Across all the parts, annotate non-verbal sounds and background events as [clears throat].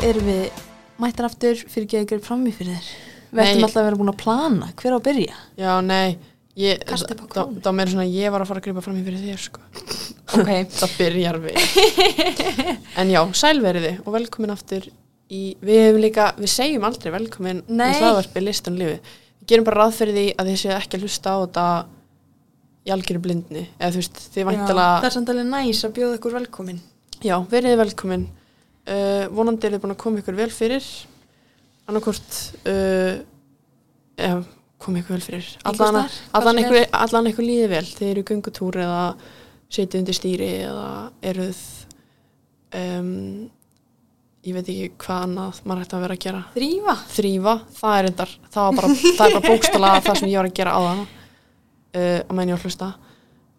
Þá erum við mættar aftur fyrir ekki að gera frammi fyrir þér. Við ættum alltaf að vera búin að plana. Hver á að byrja? Já, nei, ég, Kasta upp á það krónu. það meira svona ég var að fara að gripa fram í fyrir þér, sko. [laughs] Ok. [laughs] Það byrjar við. en já, sælveriði og velkomin aftur í, við hefum líka, við segjum aldrei velkomin Nei. í hlaðvarpi listan lífi. Við gerum bara ráð fyrir því að þið séu ekki að hlusta á þetta í algjöru blindni. Eða þú veist, þið Það væntalega, er samt alveg næs að bjóða ykkur velkomin. já, verið þið velkomin. Uh, vonandi er þið búin að koma ykkur vel fyrir. Annarkort, uh, eða, koma ykkur vel fyrir. Allan, allan, ykkur, allan ykkur líði vel. Þið eru í göngutúr eða setið undir stýri eða eruð, um, ég veit ekki hvað annað maður ætti að vera að gera. Þrýfa. Þrýfa, það er endar, það, var bara, er bara bókstala það sem ég var að gera á það. Uh, að menn ég var að hlusta.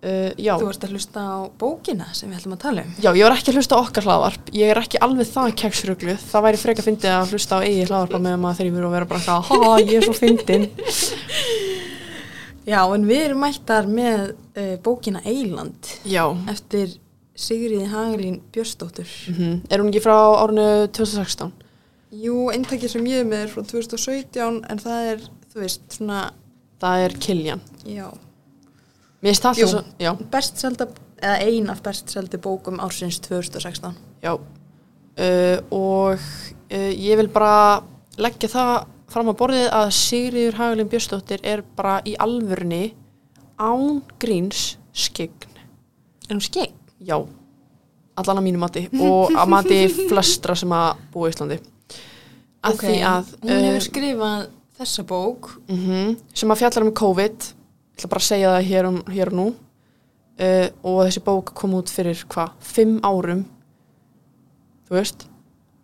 Uh. Þú ert að hlusta á bókina sem við ætlum að tala um. Já, ég var ekki að hlusta á okkar hlaðvarp. Ég er ekki alveg það keksrugluð. Það væri freka fyndið að hlusta á eigi hlaðvarpa með maður þrýfur og vera bara eitthvað, ha, ég er svo fyndin. [laughs] Já, en við erum mættar með uh, bókina Eiland Já. eftir Sigriði Hagelín Björnsdóttur. Mm Er hún ekki frá árinu 2016? Jú, eintakið sem ég er með er frá 2017 en það er, þú veist, svona, Það er Kiljan. já, Mér finnst alltaf svo, já, best selda, eða ein af best seldi bókum ársins 2016. já. Uh, og uh, ég vil bara leggja það fram á borðið að Sigriður Hagalín Björnsdóttir er bara í alvörni án gríns skegn. Er hún skegg? Já, allan að mínu mati og að mati [laughs] flestra sem að búa í Íslandi. Að því að, Hún hefur uh, skrifað þessa bók. mm sem að fjallar um COVID, ég ætla bara að segja það hér, um, hér og nú, uh, og þessi bók kom út fyrir hvað, fimm árum, þú veist,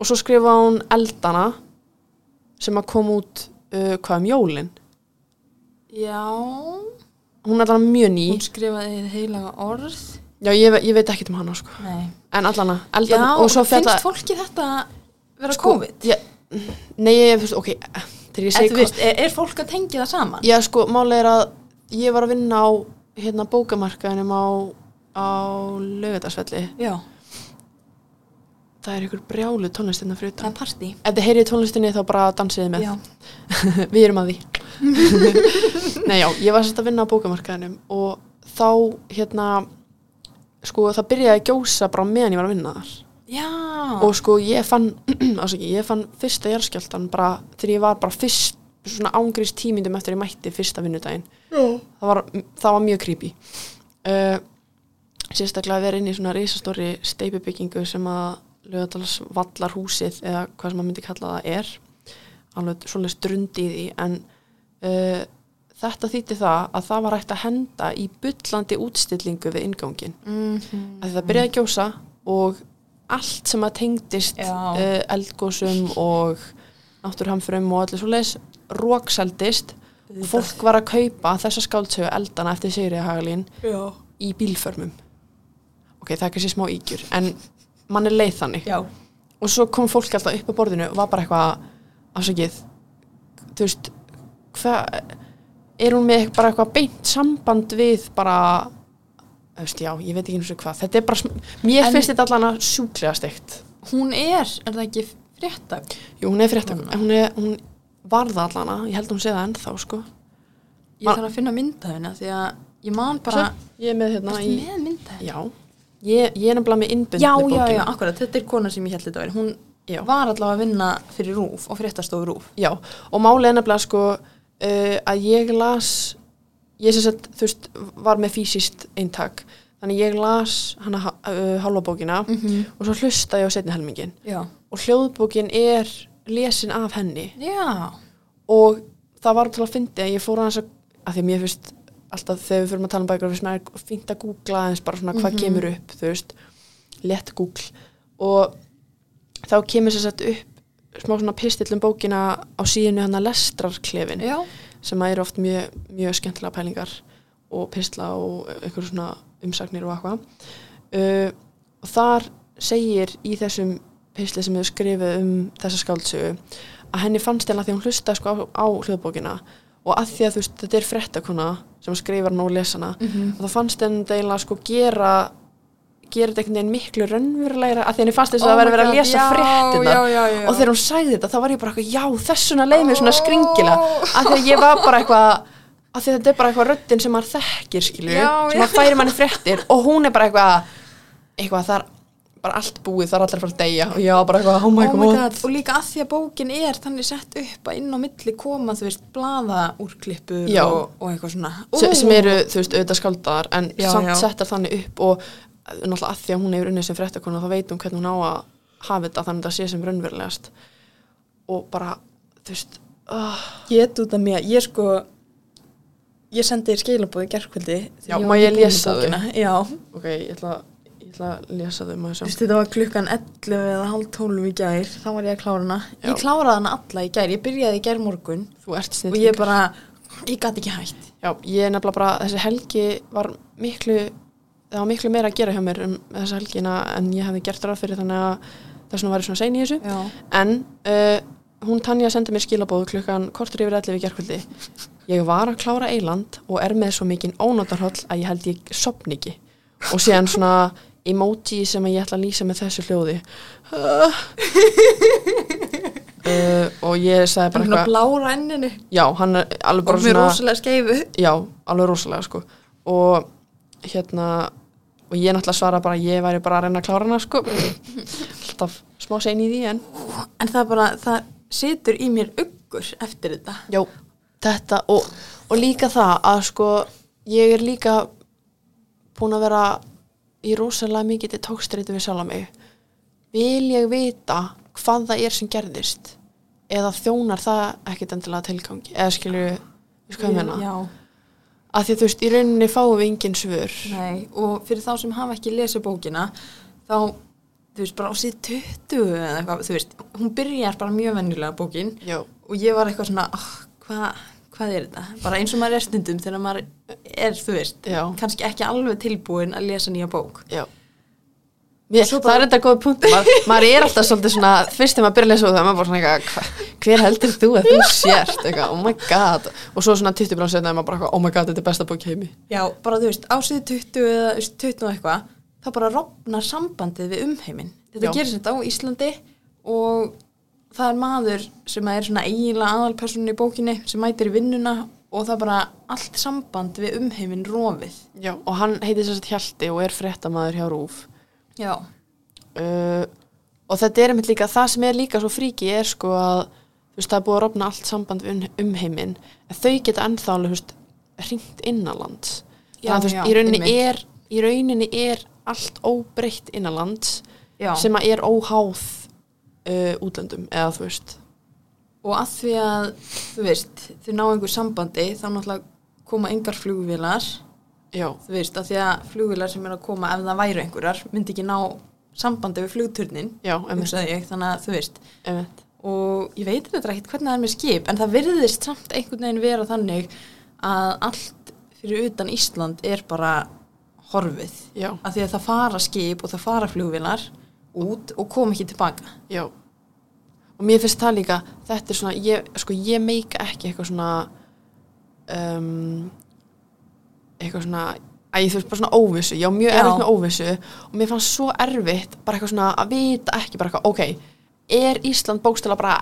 og svo skrifaði hún Eldana, sem að kom út, uh, hvað um jólin. Já. Hún er allan mjög ný, Hún skrifaði heilaga orð. já ég, ég veit ekkert um hana, sko, Nei. en allan að, Já, Eldana, og svo finnst fjallar, fólki þetta vera Sko, COVID? ég, nei, ég, veist, ok, þegar ég segi veist, er, er fólk að tengja það saman? Já, sko, máli er að ég var að vinna á hérna bókamarkaðinum á, á lögadagsvelli. Já. Það er ykkur brjálu tónlist hérna fyrir Það er partí. Ef þið heyrið tónlistinni þá bara dansiði með. [laughs] Við erum að því. [laughs] Nei, já, ég var sérst að vinna á bókamarkaðinum og þá, hérna, sko, það byrjaði að gjósa bara meðan ég var að vinna þar. Já. Og sko, ég fann, [clears throat] ásaki, ég fann fyrsta jarðskjáltan bara þegar ég var bara fyrst, svona ángrís tímindum eftir ég mætti fyrsta vinnudaginn. Já. það var, það var mjög creepy. Uh, sérstaklega að vera inn í svona risastóri steipubyggingu sem að lögadals vallar húsið eða hvað sem maður myndi kalla það er. Alveg svolítið strund í en uh, þetta þýtti það að það var hægt að henda í bullandi útstillingu við ingangin Mm að það byrjaði að gjósa og allt sem að tengdist uh, eldgósum og náttúrhamfrum og allir svoleiðis rókseldist og fólk var að kaupa þessa skáldsögu eldana eftir Já. í bílförmum ok, það er kannski smá ígjur en mann er leið þannig Já. og svo kom fólk alltaf upp á borðinu og var bara eitthvað afsakið þú veist hvað er hún með bara eitthvað beint samband við bara veist, já, ég veit ekki eins og hvað þetta er bara, mér En- finnst þetta allan sjúklega steikt Hún er, er það ekki frétta? jú, hún er frétta, Núna. en hún, er, hún varða allan að, ég held að hún sé það ennþá sko Ég þarf að finna myndaðina því að ég man bara, ég er með hérna í, með myndaðina? já, ég, ég er nefnilega með innbundni Já, já, já, akkurat, þetta er kona sem ég held þetta vera. Hún Já. var allavega að vinna fyrir Rúf og fréttastofu Rúf. Já, og málið er nefnilega sko uh, að ég las ég sem sagt, þú veist, var með fysiskt eintak, þannig ég las hana uh, hálfabókina Mm -hmm. og svo hlusta ég á setni helmingin Já. og hljóðbókin er lesin af henni Já. og það var til að fyndi að ég fór aðeins að, að því að mér finnst alltaf þegar við fyrir að tala um bækur finnst mér fínt að googla aðeins bara svona hvað Mhm. kemur upp, þú veist létt google og þá kemur sér sett upp smá svona pistill um bókina á síðinu hann að lestrarklefin Já. sem að eru oft mjög, mjög skemmtilega pælingar og pistla og einhver svona umsagnir og eitthvað uh, og þar segir í þessum pistli sem hefur skrifið um þessa skáldsögu að henni fannst eða því hún hlusta sko á, á hljóðbókina og að því að þú veist þetta er frettakona sem skrifar og lesana Mm og það fannst henni eiginlega sko gera gera þetta einhvern veginn miklu raunverulegra að því henni fannst þess að Oh það væri my verið að lesa fréttina og þegar hún sagði þetta þá var ég bara eitthvað, já þessuna leið mér svona Ó. skringilega. Að því að ég var bara eitthvað að því þetta er bara eitthvað röddin sem maður þekkir skilju, sem maður færi manni fréttir og hún er bara eitthvað eitthvað það er bara allt búið, það er allir að fara að deyja og ég var bara eitthvað, oh my, Oh my god, God. og líka að því að bókin er þannig sett upp að inn á milli koma þú veist blaða úrklippur og, og eitthvað svona Ó. sem eru, þú veist, auðvitað skaldar en Já, samt já. settar þannig upp og náttúrulega að því að hún hefur unnið sem fréttakona þá veit hún hvernig hún á að hafa þetta þannig að það sé sem raunverulegast og bara, þú veist uh, Get út af mér, ég sko ég sendi þér skilabóði gerkvöldi Já, má ég lesa þau? Já, ok, ég ætla, ég ætla að lesa þau maður þú sem veist þetta var klukkan 11 eða hálf 12 í gær. Þá var ég að klára hana. Já. Ég kláraði hana alla í gær, ég byrjaði í gær morgun þú ert og snill ég bara, ég gæti ekki hægt Já, ég nefnilega bara, þessi helgi var miklu, það var miklu meira að gera hjá mér um þessa helgina en ég hefði gert ráð fyrir þannig að þess vegna var ég svona sein í þessu. Já, en uh, hún Tanja sendi mér skilabóð klukkan kortur yfir 11 í gerkvöldi ég var að klára eiland og er með svo mikinn ónótarhóll að ég held ég sopni ekki. Og síðan svona emoji sem ég ætla að lýsa með þessu hljóði. Uh, [laughs] uh, og ég sagði bara eitthvað blára enninu já, hann er alveg bara svona rosalega skeifu. Já, alveg rosalega sko. Og hérna og ég náttúrulega svara bara ég væri bara að reyna að klára hana sko. Alltaf smá sein í því en En það bara, það situr í mér uggur eftir þetta. Já, þetta og, og líka það að sko ég er líka búin að vera í rosalega mikið til tókstritu við sjálf mig. Vil ég vita hvað það er sem gerðist? Eða þjónar það ekkit endilega tilgangi? Eða skilju, þú veist hvað ég menna að því að þú veist, í rauninni fáum við engin svör. Nei, og fyrir þá sem hafa ekki lesið bókina þá, þú veist, bara á síð 20 eða eitthvað, þú veist, hún byrjar bara mjög venjulega bókin já, og ég var eitthvað svona, oh, hvað hvað er þetta? Bara eins og maður er stundum þegar maður er, þú veist, já, kannski ekki alveg tilbúin að lesa nýja bók. Já. Mér, það er þetta góð punkt maður, maður er alltaf svolítið svona fyrst þegar maður byrja að lesa og það er maður bara svona eitthvað, hva, hver heldur þú að þú sért? Eitthvað, oh my god. Og svo svona 20 brán setna er maður bara eitthvað, oh my god, þetta er besta bók heimi. Já, bara þú veist, á síðu 20 eða þú veist, 20 og eitthvað, þá bara rofnar sambandið við umheiminn. Þetta Já. gerist þetta á Íslandi og það er maður sem er svona eiginlega aðalpersonin í bókinni sem mætir í vinnuna og það er bara allt samband við umheiminn rofið. já, og hann heitir að Hjalti og er fréttamaður hjá Rúf Já. uh, og þetta er einmitt líka það sem er líka svo fríki er sko að þú veist, það er búið að rofna allt samband við um- umheiminn en þau geta ennþá alveg, þú veist, hringt innanlands Já, þannig að já, í einmitt. er í rauninni er allt óbreytt innanlands Já. sem að er óháð uh, útlöndum eða þú veist. Og að því að, þú veist, þau ná einhver sambandi þá náttúrulega koma engar flugvélar, já, þú veist, að því að flugvélar sem er að koma ef það væru einhverjar myndi ekki ná sambandi við flugturnin, já, ég, þannig að þú veist, einmitt. og ég veit þetta ekkert hvernig það er með skip en það virðist samt einhvern veginn vera þannig að allt fyrir utan Ísland er bara horfið. Já, af því að það fara skip og það fara flugvilar út og koma ekki tilbaka. Já. Og mér finnst það líka, þetta er svona ég, sko, ég meika ekki eitthvað svona um, eitthvað svona að ég veist bara svona óvissu, ég á mjög Já. erfitt með óvissu og mér fannst svo erfitt bara eitthvað svona að vita ekki bara eitthvað, ok er Ísland bókstala bara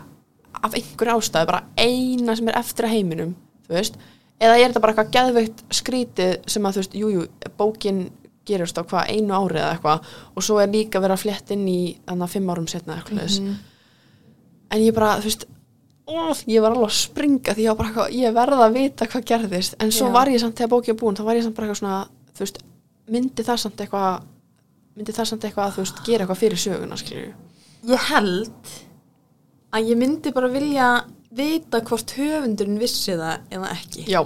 af einhverju ástæðu, bara eina sem er eftir að heiminum, þú veist? Eða er þetta bara eitthvað geðveikt skrítið sem að þú veist, jújú, jú, bókin gerist á hvað einu ári eða eitthvað. Og svo er líka verið að flett inn í þannig að fimm árum setna eitthvað mm Mhm. en ég bara, þú veist ó, ég var alveg að springa því ég var bara eitthvað, ég verða að vita hvað gerðist. En svo Já. var ég samt, þegar bókið var búin þá var ég samt bara eitthvað svona, þú veist myndi það samt eitthvað myndi það samt eitthvað að þú veist, gera eitthvað fyrir söguna skilju, ég held að ég myndi bara vilja vita hvort höfundurinn vissi það eða ekki. Já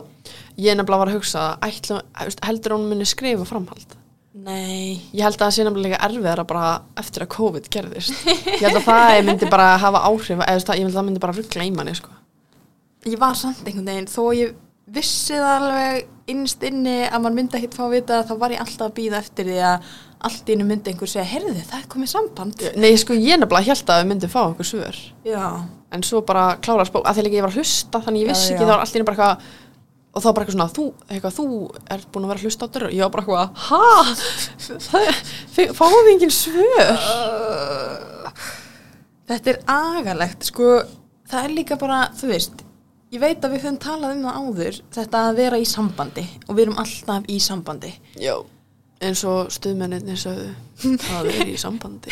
ég er nefnilega að hugsa að ætla, þú veist, heldur hún muni skrifa framhald nei, ég held að það sé nefnilega erfiðara bara eftir að COVID gerðist. [laughs] Ég held að það myndi bara hafa áhrif eða veist, ég held að það myndi bara ruggla í manni sko. ég var samt einhvern veginn þó ég vissi það alveg innst inni að maður myndi ekkert fá að vita þá var ég alltaf að býða eftir því að allt í einu myndi einhver segja, heyrðu það er komið samband. Nei, sko, ég nefnilega held að við myndum fá einhver svör. Já, en svo bara klárast bók að því líka ég var að hlusta þannig ég Já, vissi já. ekki þá var allt í einu bara eitthvað og þá bara eitthvað svona, þú, eitthvað, þú ert búin að vera að hlusta á dörru, ég var bara eitthvað ha, það við engin svör. Þetta er agalegt, sko, það er líka bara, þú veist, ég veit að við höfum talað um það áður, þetta að vera í sambandi. Og við erum alltaf í sambandi. já, eins og stuðmenninni sögðu það er í sambandi.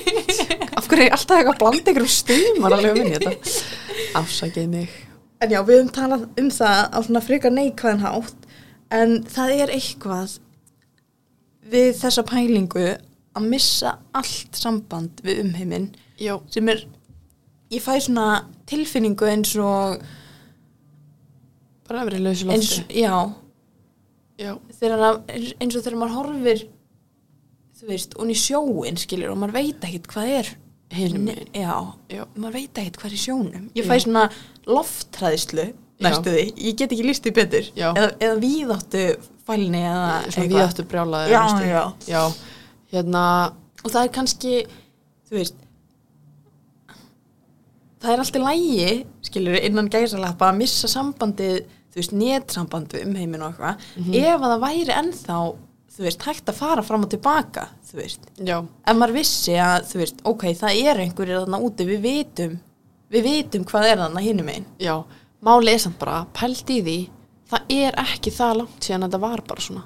[laughs] Af hverju er alltaf eitthvað að blanda ykkur um stuðmar alveg minni þetta? [laughs] Afsakið mig En já, við höfum talað um það á svona frekar neikvæðan hátt, en það er eitthvað við þessa pælingu að missa allt samband við umheiminn sem er, ég fæ svona tilfinningu eins og, bara að vera í lausu eins, lofti já, já, þegar að, eins, og þegar maður horfir þú veist, í sjóin skilur og maður veit ekkit hvað er Hinum já, Já. maður veit ekkit hvað er sjónum. Ég fæ svona lofttræðislu næstu því, ég get ekki líst því betur Já. eða, eða víðáttu fælni eða eitthvað. við áttu brjálaði Já, já. já, hérna og það er kannski þú veist það er alltaf lægi skilur innan gæsalappa að missa sambandið þú veist, nétsamband við umheimin og eitthvað Mhm. ef að það væri ennþá þú veist, hægt að fara fram og tilbaka þú veist, já, ef maður vissi að þú veist, ok, það er einhverjir þarna úti við vitum, við vitum hvað er þarna hinum einn já, máli er samt bara pælt í því, það er ekki það langt síðan að þetta var bara svona.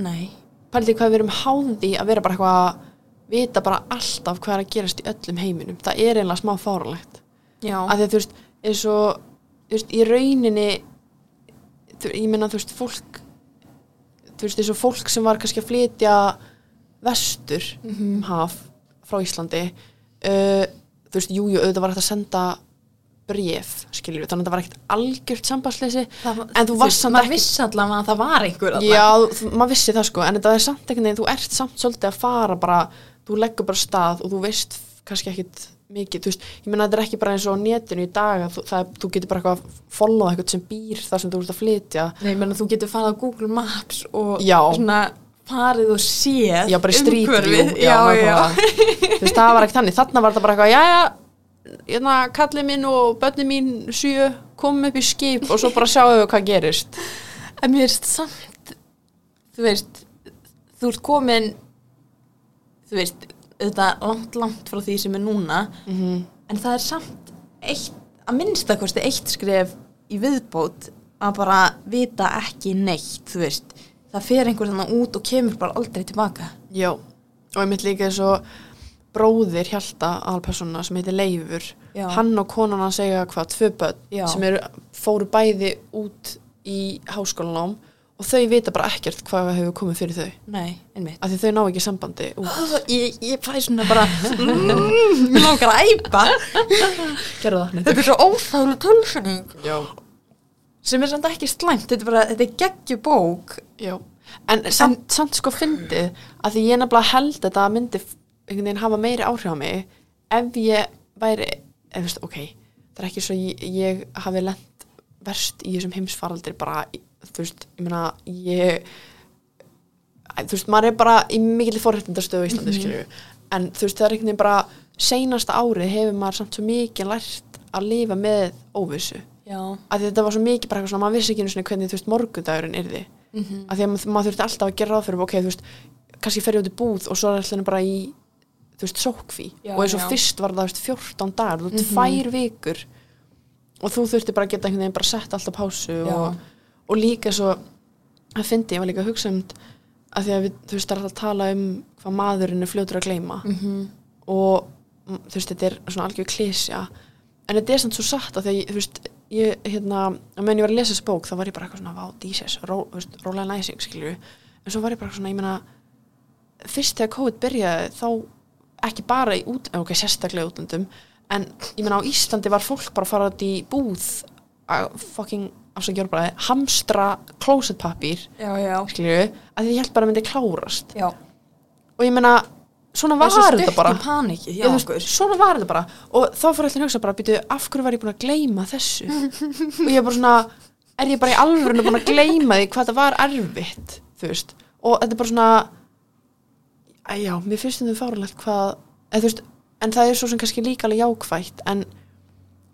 Nei, pælt í hvað við erum háði að vera bara eitthvað vita bara alltaf hvað er að gerast í öllum heiminum. Það er einlega smá fáralegt já, að því að þú veist, eins og þú veist, í rauninni þú, ég meina þú veist, fólk þú veist, eins og fólk sem var kannski að flytja vestur um haf frá Íslandi uh, þú veist, jú, jú, auðvitað var hægt að senda bréf, skiljum við, þannig að það var ekkert algjört sambandsleysi, en þú varst samt maður ekki vissi allavega að það var einhver þarna. Já, maður vissi það sko, en þetta er samt veginn, þú ert samt svolítið að fara bara, þú leggur bara stað og þú veist kannski ekkit mikið, þú veist, ég meina þetta er ekki bara eins og á netinu í dag, að þú, það, þú getur bara eitthvað að followa eitthvað sem býr þar sem þú ert að flytja. Nei, menn þú getur farið á Google Maps og Já. svona farið og séð Já, bara umhverfið. já, já, já. þú veist, það var ekki þannig, þarna var þetta bara eitthvað, jæja, hérna, kallið minn og börni mín sjö, komum upp í skip og svo bara sjáum við hvað gerist. En mér veist samt, þú veist, þú ert komin, þú veist, auðvitað langt, langt frá því sem er núna, Mm en það er samt eitt, að minnstakosti eitt skref í viðbót að bara vita ekki neitt, þú veist. Það fer einhver þannig út og kemur bara aldrei tilbaka. Já, og ég mitt líka eins og bróðir Hjalta alpersona sem heitir Leifur Já. hann og konan að segja hvað, tvö börn Já. sem eru, fóru bæði út í háskólanám og þau vita bara ekkert hvað hefur komið fyrir þau Nei, einmitt. af því þau ná ekki sambandi út. Ég, ég fæ svona bara, mm, mér langar að æpa. Gerðu það? Þetta er svo óþálu tölfunning. Já. Sem er samt ekki slæmt, þetta er bara, þetta er geggjubók. Já. En samt, samt sko fyndið að því ég nefnilega held að þetta myndi einhvern veginn hafa meiri áhrif á mig ef ég væri, ef veist, ok, það er ekki svo ég, ég hafi lent verst í þessum heimsfaraldri bara, þú veist, ég meina, ég, þú veist, maður er bara í mikil forréttindastöðu í Íslandi, mm en þú veist, það er einhvern veginn bara, seinasta árið hefur maður samt svo mikið lært að lifa með óvissu. Að þetta var svo mikið bara eitthvað svona, maður vissi ekki einu sinni hvernig þú veist morgundagurinn yrði. Mm -hmm. að því að maður, þurfti alltaf að gera ráð fyrir ok, þú veist, kannski fer ég út í búð og svo er alltaf bara í, þú veist, sókví. Og eins og fyrst var það, þú veist, 14 dagar þú veist, Mhm. tvær vikur. Og þú þurfti bara að geta einhvern veginn bara sett alltaf pásu og, og líka svo að fyndi, ég var líka að hugsa um að því að við, þú veist, það er alltaf að tala um hvað maðurinn er fljótur að gleyma. Mhm. mm, þetta er svona algjör klísja en þetta er samt svo satt að því þú veist, ég, hérna að meðan ég var að lesa bók, þá var ég bara eitthvað svona vá, díses, ró, þú veist, rólega næsing, skilju en svo var ég bara svona, ég meina fyrst þegar COVID byrjaði þá ekki bara í út, ok, sérstaklega í útlöndum en ég meina á Íslandi var fólk bara að fara út í búð að fucking, afsakjör bara hamstra já. skilju að því ég held bara að myndi klárast Já. og ég meina, svona var þetta bara. panikið Já, veist, svona var þetta bara. Og þá fór allir að hugsa bara, býtu, af hverju var ég búin að gleyma þessu? [laughs] Og ég er bara svona er ég bara í alvörinu búin að gleyma því hvað það var erfitt, þú veist. Og þetta er bara svona að já, mér finnst þetta fárulegt hvað þú veist, en það er svo sem kannski líka alveg jákvætt en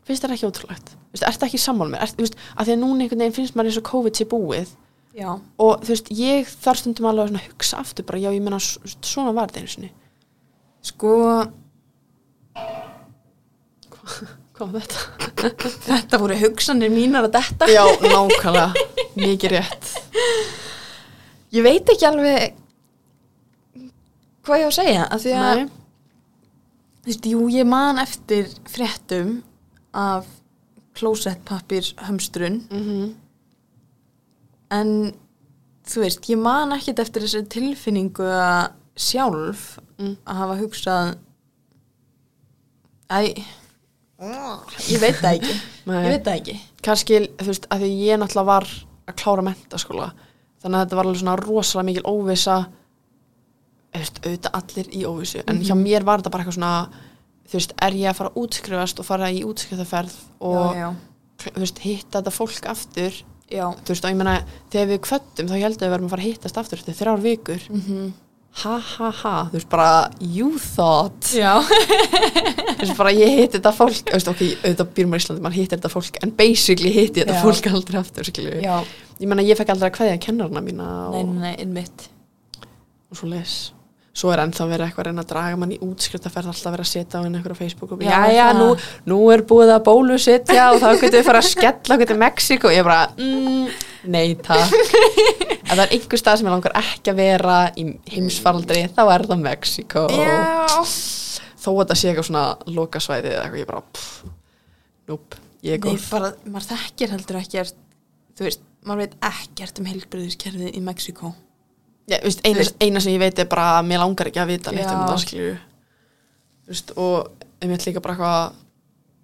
finnst þetta ekki ótrúlegt? Veist, ertu ekki sammál með, að því að núna einhvern veginn finnst maður eins og COVID sé búið. Já, og þú veist, ég þarf stundum alveg að hugsa aftur bara, já, ég meina, s- svona var þetta einu sinni sko [laughs] hvað var þetta? [laughs] þetta voru hugsanir mínar að detta. Já, nákvæmlega, mikið rétt. Ég veit ekki alveg hvað ég á að segja af því að, þú veist, jú, ég man eftir fréttum af klósettpappir hömstrun mm en þú veist, ég man ekkert eftir þessi tilfinningu að sjálf Mm. að hafa hugsað Æ ég veit það ekki Nei. ég veit það ekki. Kannski, þú veist, að því ég náttúrulega var að klára mentaskóla þannig að þetta var alveg svona rosalega mikil veist, auðvitað allir í óvissu en hjá mér var þetta bara eitthvað svona þú veist, er ég að fara að útskrifast og fara í útskrifaferð og já, þú veist, hitta þetta fólk aftur? Já, já. þú veist, og ég meina, þegar við kvöttum þá heldum við verðum að fara að hittast aftur eftir þrjár vikur. Mm ha ha ha, þú veist, bara you thought. Þú veist, bara ég hitti þetta fólk. Veist, ok, auðvitað býrum á Íslandi, maður hittir þetta fólk en basically hitti ég þetta fólk aldrei aftur, ég meina, ég fekk aldrei að kveðja kennarna mína og, nei, nei, nei, innmitt og svo les svo er ennþá verið eitthvað að reyna að draga mann í útskriftaferð alltaf verið að setja á henni eitthvað á Facebook og Já, já, nú, nú er búið að bólusetja og þá getum við fara að skella okkur til Mexiko og ég bara, mm, nei takk [laughs] ef það er einhver stað sem ég langar ekki að vera í heimsfaraldri þá er það Mexiko já, þó að það sé eitthvað svona lokasvæði eða eitthvað, ég bara, pff, núp ég er góð. bara, maður þekkir heldur ekkert þú veist, maður veit ekkert um heilbriðiskerfið í Mexiko Já, veist, eina, eina sem ég veit er bara að mér langar ekki að vita neitt um það skilju veist, og ég veit líka bara eitthvað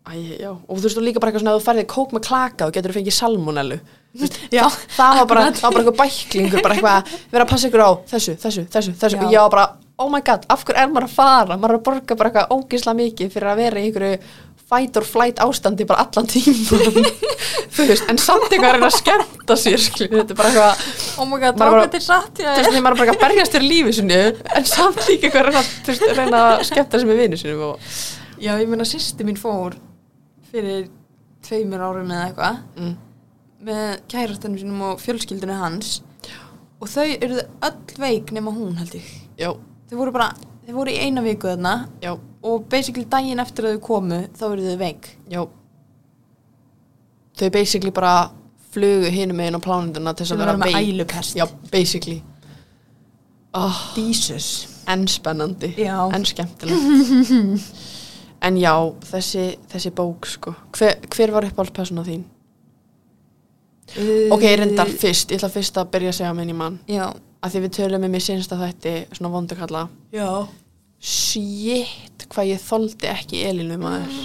Æ, og þú veist, og líka bara eitthvað svona að þú ferðið kók með klaka og getur þú fengið salmonellu Já, það, það var bara, bara eitthvað bæklingur bara eitthvað, vera að passa ykkur á þessu, þessu, þessu, þessu. Já. og ég var bara, oh my god, af hverju er maður að fara? Maður er að borga bara eitthvað ógisla mikið fyrir að vera í einhverju fight or flight ástandi bara allan tíma [laughs] þú veist, en samt eitthvað er að skemmta sér skilju, þetta er bara eitthvað oh my god, þá er satt já, þú veist, maður er bara að berjast fyrir lífi sinu en samt líka eitthvað að reyna, þú veist, reyna að skemmta sig með vinu sinu og, já, ég meina sýsti mín fór fyrir tveimur árum eða eitthvað. Mm, með kærastanum sínum og fjölskyldinu hans. Og þau eruðu öll veik nema hún held ég. Já, þau voru bara, þau voru í eina viku þarna. Já, og basically daginn eftir að þau komu þá eruðu veik. Já. Þau basically bara flugu hinum meginn á plánunduna til þess að vera með veik. ælupest já, basically. Oh, Jesus. En spennandi. Já. en skemmtilegt. [laughs] En já, þessi, þessi bók sko, hver, hver var uppáhaldspersona þín? Ok, reyndar fyrst, ég ætla fyrst að byrja að segja minn í mann. Já, að því við tölum um í sinsta þætti svona vondukalla já. Shit, hvað ég þoldi ekki Elínu maður.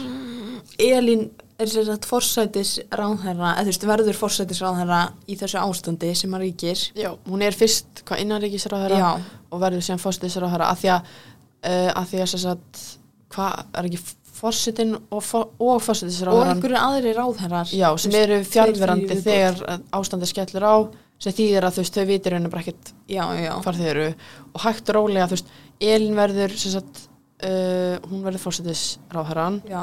Elín er sér að forsætis ráðherra, eða þú veist, verður forsætis ráðherra í þessu ástandi sem að ríkir. Já, hún er fyrst hvað innanríkisráðherra Já. og verður síðan fórstisráðherra að því að uh, að því að sem sagt hvað er ekki fórsetin og, for, og og fórstisráðherran einhverju aðri ráðherrar já, sem eru fjárverandi þegar að ástandi skellur á sem þýðir að þú veist, þau vitir henni bara ekkert hvar þau eru. Og hægt og rólega, þú veist, Elín verður sem sagt, uh, hún verður fórsetisráðherran já,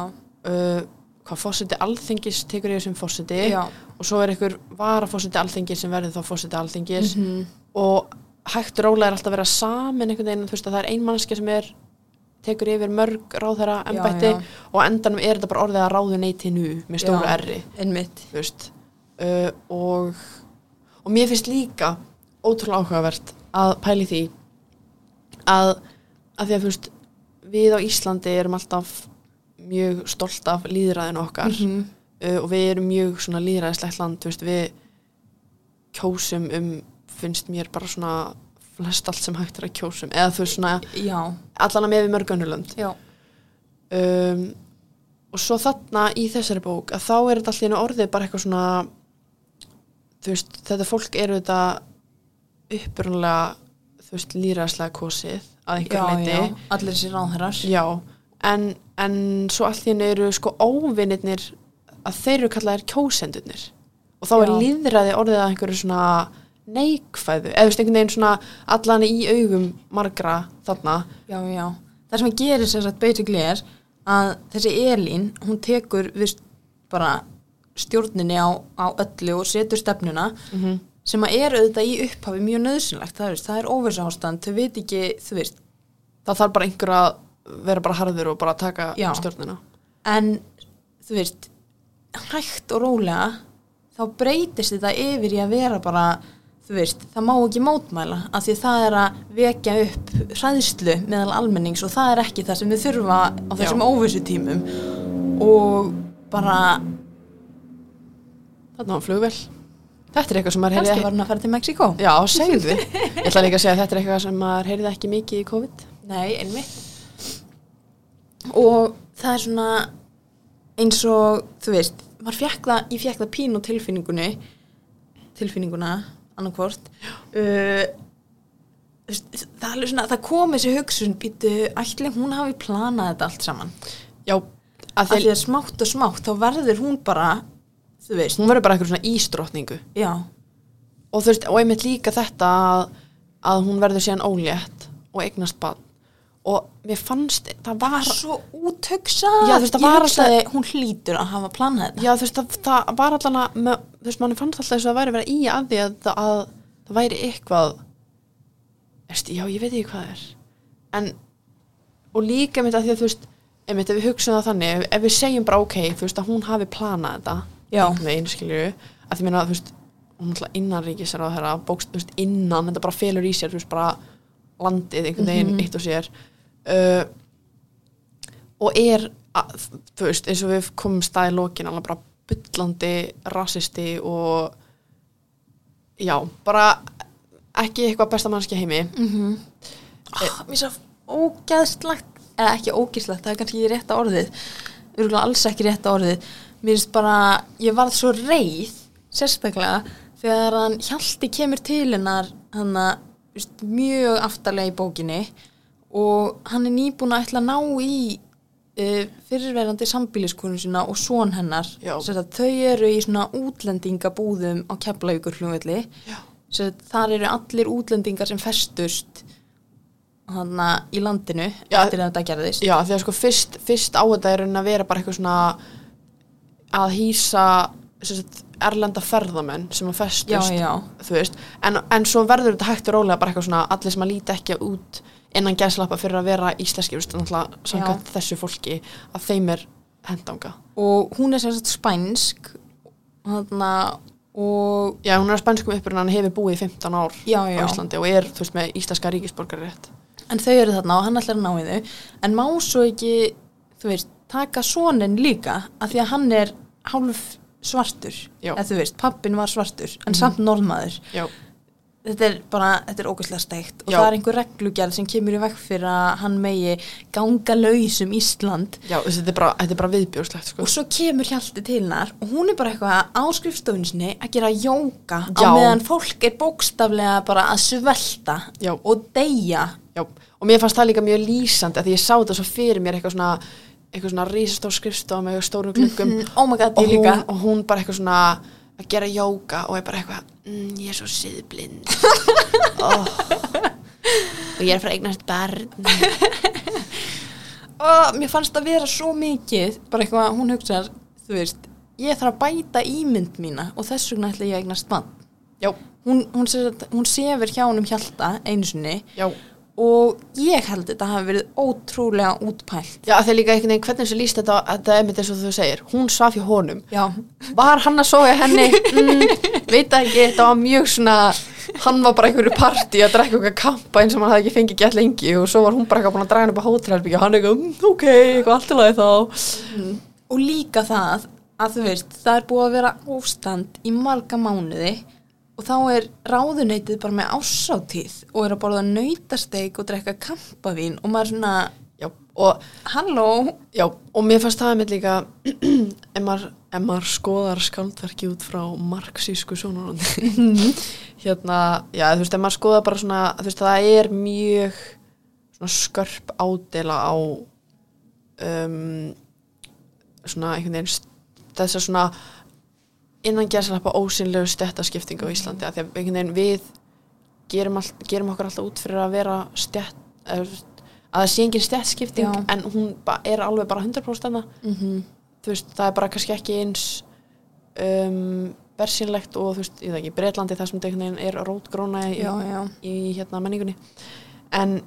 uh, hvað fórseti alþingis tekur yfir sem fórseti já. og svo er einhver varafórseti alþingis sem verður þá fórseti alþingis. Mhm. og hægt og rólega er alltaf að vera saman einhvern veginn, þú veist að það er ein mannski sem er tekur yfir mörg ráðherra embætti já. og endanum er þetta bara orðið að ráðu neyti nú með stóru erri uh, og, og mér finnst líka ótrúlega áhugavert að pæli því að, að því að veist við á Íslandi erum alltaf mjög stolt af líðræðinu okkar Mhm. uh, og við erum mjög svona líðræðislegt land veist, við kjósum um finnst mér bara svona flest allt sem hægt er að kjósum eða þú veist svona já, allan að með við mörg önnulönd já, um, og svo þarna í þessari bók að þá er þetta allir orðið bara eitthvað svona þú veist, þetta fólk eru þetta upprunlega þú veist, líðræðislega kosið að einhver leiti allir ráðherrar. Já, en, en svo henni eru sko óvinnirnir að þeir eru kallaðir kjósendurnir. Og þá er Já. líðræði orðið að einhverju svona neikvæðu, eða veist einhvern veginn svona allan í augum margra þarna, já, já, það sem að gerir sem sagt basically er að þessi Elín, hún tekur viðst bara stjórninni á, á öllu og setur stefnuna Mhm. sem að er auðvitað í upphafi mjög nöðsynlegt það er, það er óversástand, þau veit ekki þú veist, það þarf bara einhver að vera bara harður og bara taka Já. stjórnina en þú veist hægt og rólega þá breytist þetta yfir í að vera bara þú veist, það má ekki mótmæla af því það er að vekja upp hræðslu meðal almennings og það er ekki það sem við þurfa á þessum óvissu tímum og bara þarna var flugvel þetta er eitthvað sem maður heyrði var hún að fara til Mexiko já, segðu. Ég ætla líka að segja að þetta er eitthvað sem maður heyrði ekki mikið í COVID. Nei, einmitt. Og það er svona eins og þú veist, maður fekk það ég fekk það pínu á tilfinningunni tilfinninguna, annarkvort uh, það er það kom þessi hugsun býtu, ætli hún hafi planað þetta allt saman? Já, af því að smátt og smátt þá verður hún bara þú veist, hún verður bara eitthvað svona ístrotningu já. Og þú veist, og einmitt líka þetta að, að hún verður síðan ólétt og eignast bann og mér fannst, það var svo útöksað ég hugsaði, hún hlýtur að hafa planað þetta. Já, þú veist, það, það var með, þú veist, manni fannst alltaf þess að það væri verið í að því að, að, að það væri eitthvað veist, já, ég veit ekki hvað það er. En, og líka einmitt að því að þú veist, einmitt ef við hugsaum það þannig ef, ef við segjum bara ok, þú veist, að hún hafi planað þetta einhvern veginn, skilju að því meina, þú veist, hún alltaf innan ríkis er á þeirra, bókst, þú veist, innan þetta bara felur í sér, þú veist, bara landið einhvern veginn eitt og sér uh, og er að, þú veist, eins og við komum stað í lokin alveg bara bullandi rasisti og já, bara ekki eitthvað besta mannski heimi. Mm oh, Mér svo ógæðslegt eða ekki ógæðslegt, það er kannski ekki rétta orðið. Örgulega alls ekki rétta orðið. Mér finnst bara, ég varð svo reið sérstaklega þegar hann Hjalti kemur til hennar hann að mjög aftarlega í bókinni og hann er nýbúin að ætla að ná í uh, fyrirverandi sambíliskonu sína og son hennar þau eru í svona útlendingabúðum á Já. Svo þar eru allir útlendingar sem festust hana í landinu Já. eftir að þetta gerðist. já, því að sko fyrst, fyrst á þetta er að vera bara eitthvað svona að hýsa erlenda ferðamenn sem að festust Já, já. veist, en, en svo verður þetta hægt og rólega bara eitthvað svona, allir sem að líti ekki út innan gæslappa fyrir að vera íslenski, samkvæmt þessu fólki að þeim er hendanga Og hún er sagt spænsk hana, og Já, hún er að spænskum uppruna, hann hefur búið í 15 ár Já, á já. Íslandi og er, þú veist, með íslenska ríkisborgari rétt. en þau eru þarna og hann ætlar að ná í þau en má svo ekki, þú veist, taka sonin líka af því að hann er hálf svartur eða þú veist, pappin var svartur en samt norðmaður Já. Þetta er bara, þetta er ógæslega steikt og Já. það er einhver reglugjörð sem kemur í vekk fyrir að hann megi ganga laus um Ísland Já, þessi, þetta er bara, þetta er bara viðbjörslegt, sko. og svo kemur Hjalti til hennar og hún er bara eitthvað á skrifstofunni sinni að gera jóka á Já. meðan fólk er bókstaflega bara að svelta Já. og deyja Já, og mér fannst það líka mjög lýsandi að því ég sá þetta svo fyrir mér eitthvað svona, eitthvað svona rísastór skrifstof með stórum gluggum mm, oh my god, og, hún, og hún bara eitthvað svona að gera jóka og er bara eitthvað, mm, ég er svo siðblind. [laughs] oh. Og ég er frá eignast barn. [laughs] og mér fannst það vera svo mikið bara eitthvað, hún hugsar þú veist, ég þarf að bæta ímynd mína og þess vegna ætla ég að eignast mann hún, hún, hún, hún sefur hjá honum Hjalta einu sinni já. Og ég held þetta hafi verið ótrúlega útpælt. Já, þegar líka einhvern veginn, hvernig þessu líst þetta, þetta er mitt eins og þú segir, hún svaf hjá honum. já, Var hann að hjá henni? [laughs] Mm, veit það ekki, þetta var mjög svona, hann var bara einhverju partí að drekka eitthvað kampa eins og hann hafði ekki fengið gett lengi. Og svo var hún bara eitthvað búin að draga hann upp á hótelherbyggja og hann eitthvað, mm, ok, eitthvað allt í lagi þá. og líka það að þú veist, það er búið að vera óstand í marga mánuði og þá er ráðuneytið bara með ásáttíð og er að borða nautasteik og drekka kampavín og maður svona, Já, og, halló? Já, og mér fannst það með líka, [clears throat] ef maður, maður skoðar skaldverki út frá marxísku sjónarandi, [laughs] hérna, já, þú veist, ef maður skoðar bara svona, veist, það er mjög svona skörp ádela á um, svona einhvern veginn þess að svona innan gerðsalappa ósynlegu stjættaskipting á Íslandi að því að einhvern veginn við gerum, all, gerum okkur alltaf út fyrir að vera stjætt að það sé engin stjættskipting Já. en hún er alveg bara 100% enna mm -hmm. þú veist, það er bara kannski ekki eins um, bersínlegt og þú veist, ég það ekki, Breitlandi þar sem þetta er rótgróna í, já, já, í hérna menningunni en,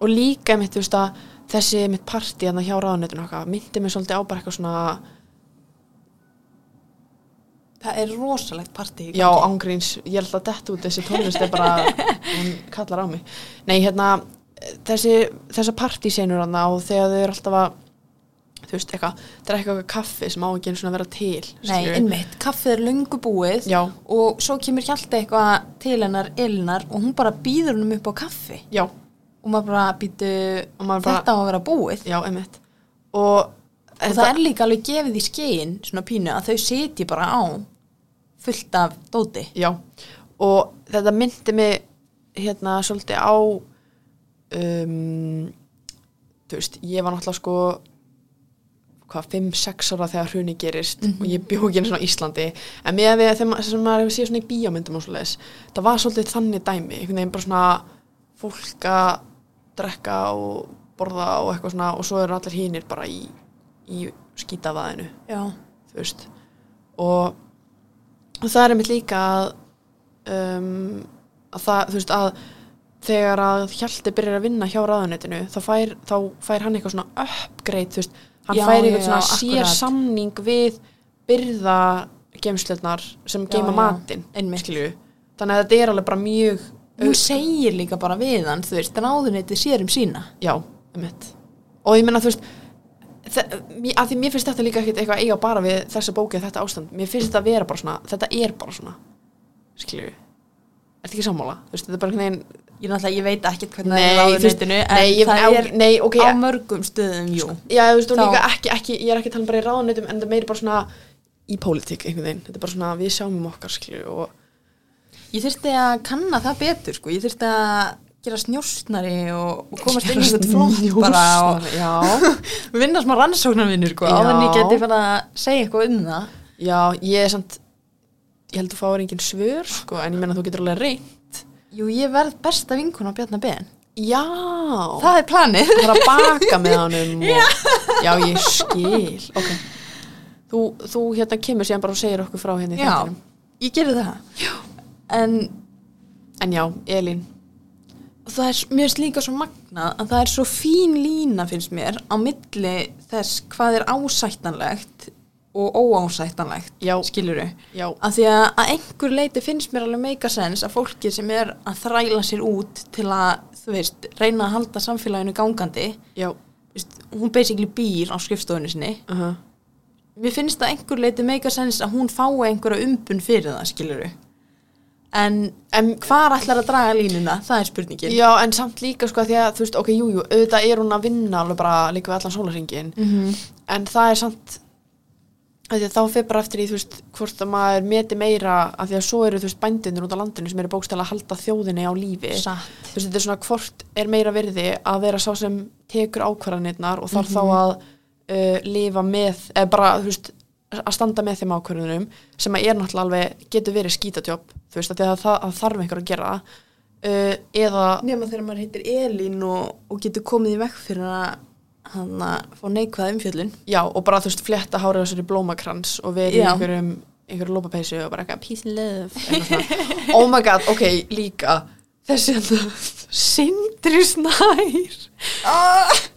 og líka mitt, þú veist að þessi mitt partí hérna hjá ráðunetun myndi mig svolítið á bara eitthvað svona það er rosalegt partí já, ángríns, ég held að detta út þessi tónlist er bara, [laughs] hún kallar á mig. Nei, hérna, þessi þessa partísenur hann og þegar þau eru alltaf að þú veist, eitthvað, drekka eitthvað kaffi sem á ekki svona að vera til Nei, einmitt, kaffið er löngu búið já, og svo kemur Hjalti eitthvað til hennar Elinar og hún bara býður hennum upp á kaffi. Já, og maður bara býtu og maður bara þetta á að vera búið. Já, einmitt. Og, og það er líka alveg gefið í skegin svona pínu að þau sitji bara á fullt af dóti. Já, og þetta myndi mig hérna svolítið á um, þú veist, ég var náttúrulega sko hvað, 5-6 ára þegar hruni gerist og ég bjó ekki einu svona á Íslandi. En með að við, þegar maður, séð svona í bíómyndum og svoleiðis, það var svolítið þannig dæmi, einhvern veginn bara svona fólk að drekka og borða og eitthvað svona og svo eru allir hínir bara í, í skítavaðinu Já, þú veist. Og, og það er einmitt líka að, um, að það, þú veist að þegar að Hjalti byrjar að vinna hjá ráðunetinu þá fær, þá fær hann eitthvað svona upgrade, þú veist, hann Já, fær eitthvað svona já, sér akkurat. samning við byrðagemslunar sem Já, geima matinn skilju, þannig að þetta er alveg bara mjög hún segir líka bara við hann þú veist, ráðuneytið sér um sína. Já, einmitt. Og ég meina þú veist að því mér finnst þetta líka ekkert eitthvað eiga bara við þessa bókið þetta ástand, mér finnst þetta að vera bara svona þetta er bara svona. Skilju, ertu ekki sammála? Þú veist, þetta er bara veginn Ég ég veit ekkert hvernig Nei, það er þú veist, ráðuneytinu en nei, ég- það á- er nei, ok, á mörgum stöðum, jú. Já, þú veist, og Þá- líka ekki, ekki ég er ekki að tala bara í ráðuneytum en það meiri bara svona í pólitík einhvern veginn, þetta er bara svona við sjáum um okkar skilju og Ég þurfti að kanna það betur, sko. Ég þurfti að gera snjóstnari og, og komast inn í þetta flott bara og já, [laughs] vinna smá rannsóknarvinnur, sko Já. en ég geti bara að segja eitthvað um það. Já, ég er samt ég held að þú fáir engin svör sko, en ég meina þú getur alveg reynd Jú, ég verð besta vinkun á Bjarnar Ben. Já, Það er planið. Það er að baka með [laughs] honum og, já, ég skil. Ok. Þú, þú hérna kemur síðan bara og segir okkur frá henni Já, ég gerði það. Já. En en já, Elín það er, mér finnst líka svo magnað að það er svo fín lína finnst mér á milli þess hvað er ásættanlegt og óásættanlegt Já. skiluru já, að því að að einhver leiti finnst mér alveg meika sens að fólki sem er að þræla sér út til að þú veist, reyna að halda samfélaginu gangandi já. veist, hún basically býr á skrifstofunni sinni. Uh -huh. mér finnst að einhver leiti meika sens að hún fái einhverja umbun fyrir það skiluru en, en hvar ætlar að draga línuna það er spurningin já, en samt líka sko því að þú veist, ok, jú, jú, auðvitað er hún að vinna alveg bara líka við allan sólarringin Mhm. en það er samt að að þá fyrir bara eftir í þú veist hvort að maður meti meira að því að svo eru þú veist bændinir út á landinu sem eru bókstæla að halda þjóðinni á lífi Satt. þú veist, þetta er svona hvort er meira virði að vera sá sem tekur ákvarðanirnar og þarf þá Mhm. að uh, lifa með, eða bara, þú veist að standa með þeim ákvarðunum sem að er náttúrulega alveg, getur verið skítatjóp þú veist, að það, það, það þarf einhver að gera. Uh, eða Nefna þegar maður heitir Elín og, og getur komið í vekk fyrir að hann að fá neikvæða umfjöllun. Já, og bara, þú veist, fletta hárið í blómakrans og verið einhverjum einhverju lópapeysu og bara eitthvað peace and love. [laughs] Oh my god, ok, líka þessi hérna Sindri Snær.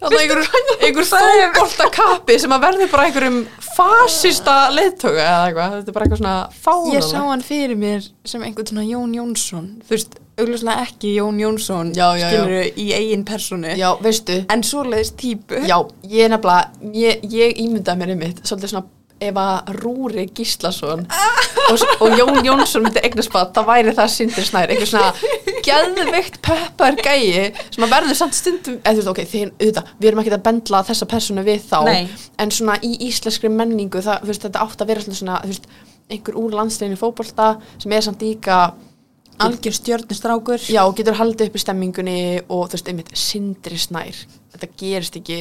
Þannig einhver, einhver fótbolta kappi sem að verður bara einhverjum fasista leiðtoga eða eitthvað, þetta er bara eitthvað svona fánalega. Ég sá hann fyrir mér sem einhvern svona Jón Jónsson. Þú veist, augljóslega ekki Jón Jónsson Já, já, já. skilurðu, í eigin personu. Já, veistu, En svoleiðis típu. Já, ég nefnilega, ég, ég ímyndaði mér einmitt, svolítið svona ef að Rúri Gíslason. Og, og Jón Jónsson myndi eignaspat þá væri það Sindri Snær, eitthvað svona geðveikt peppar gæi sem að verður samt stundum, eða þú veist, ok, þeir, auðvitað, við erum ekki að bendla þessa personu við þá, Nei. en svona í íslenskri menningu, það, þú veist, þetta átt að vera svona, þú veist, einhver úr landsleginu fótbolta sem er samt líka Algjör stjörnustrákur. Já, og getur haldið upp í stemmingunni og þú veist, einmitt, Sindri Snær. Þetta gerist ekki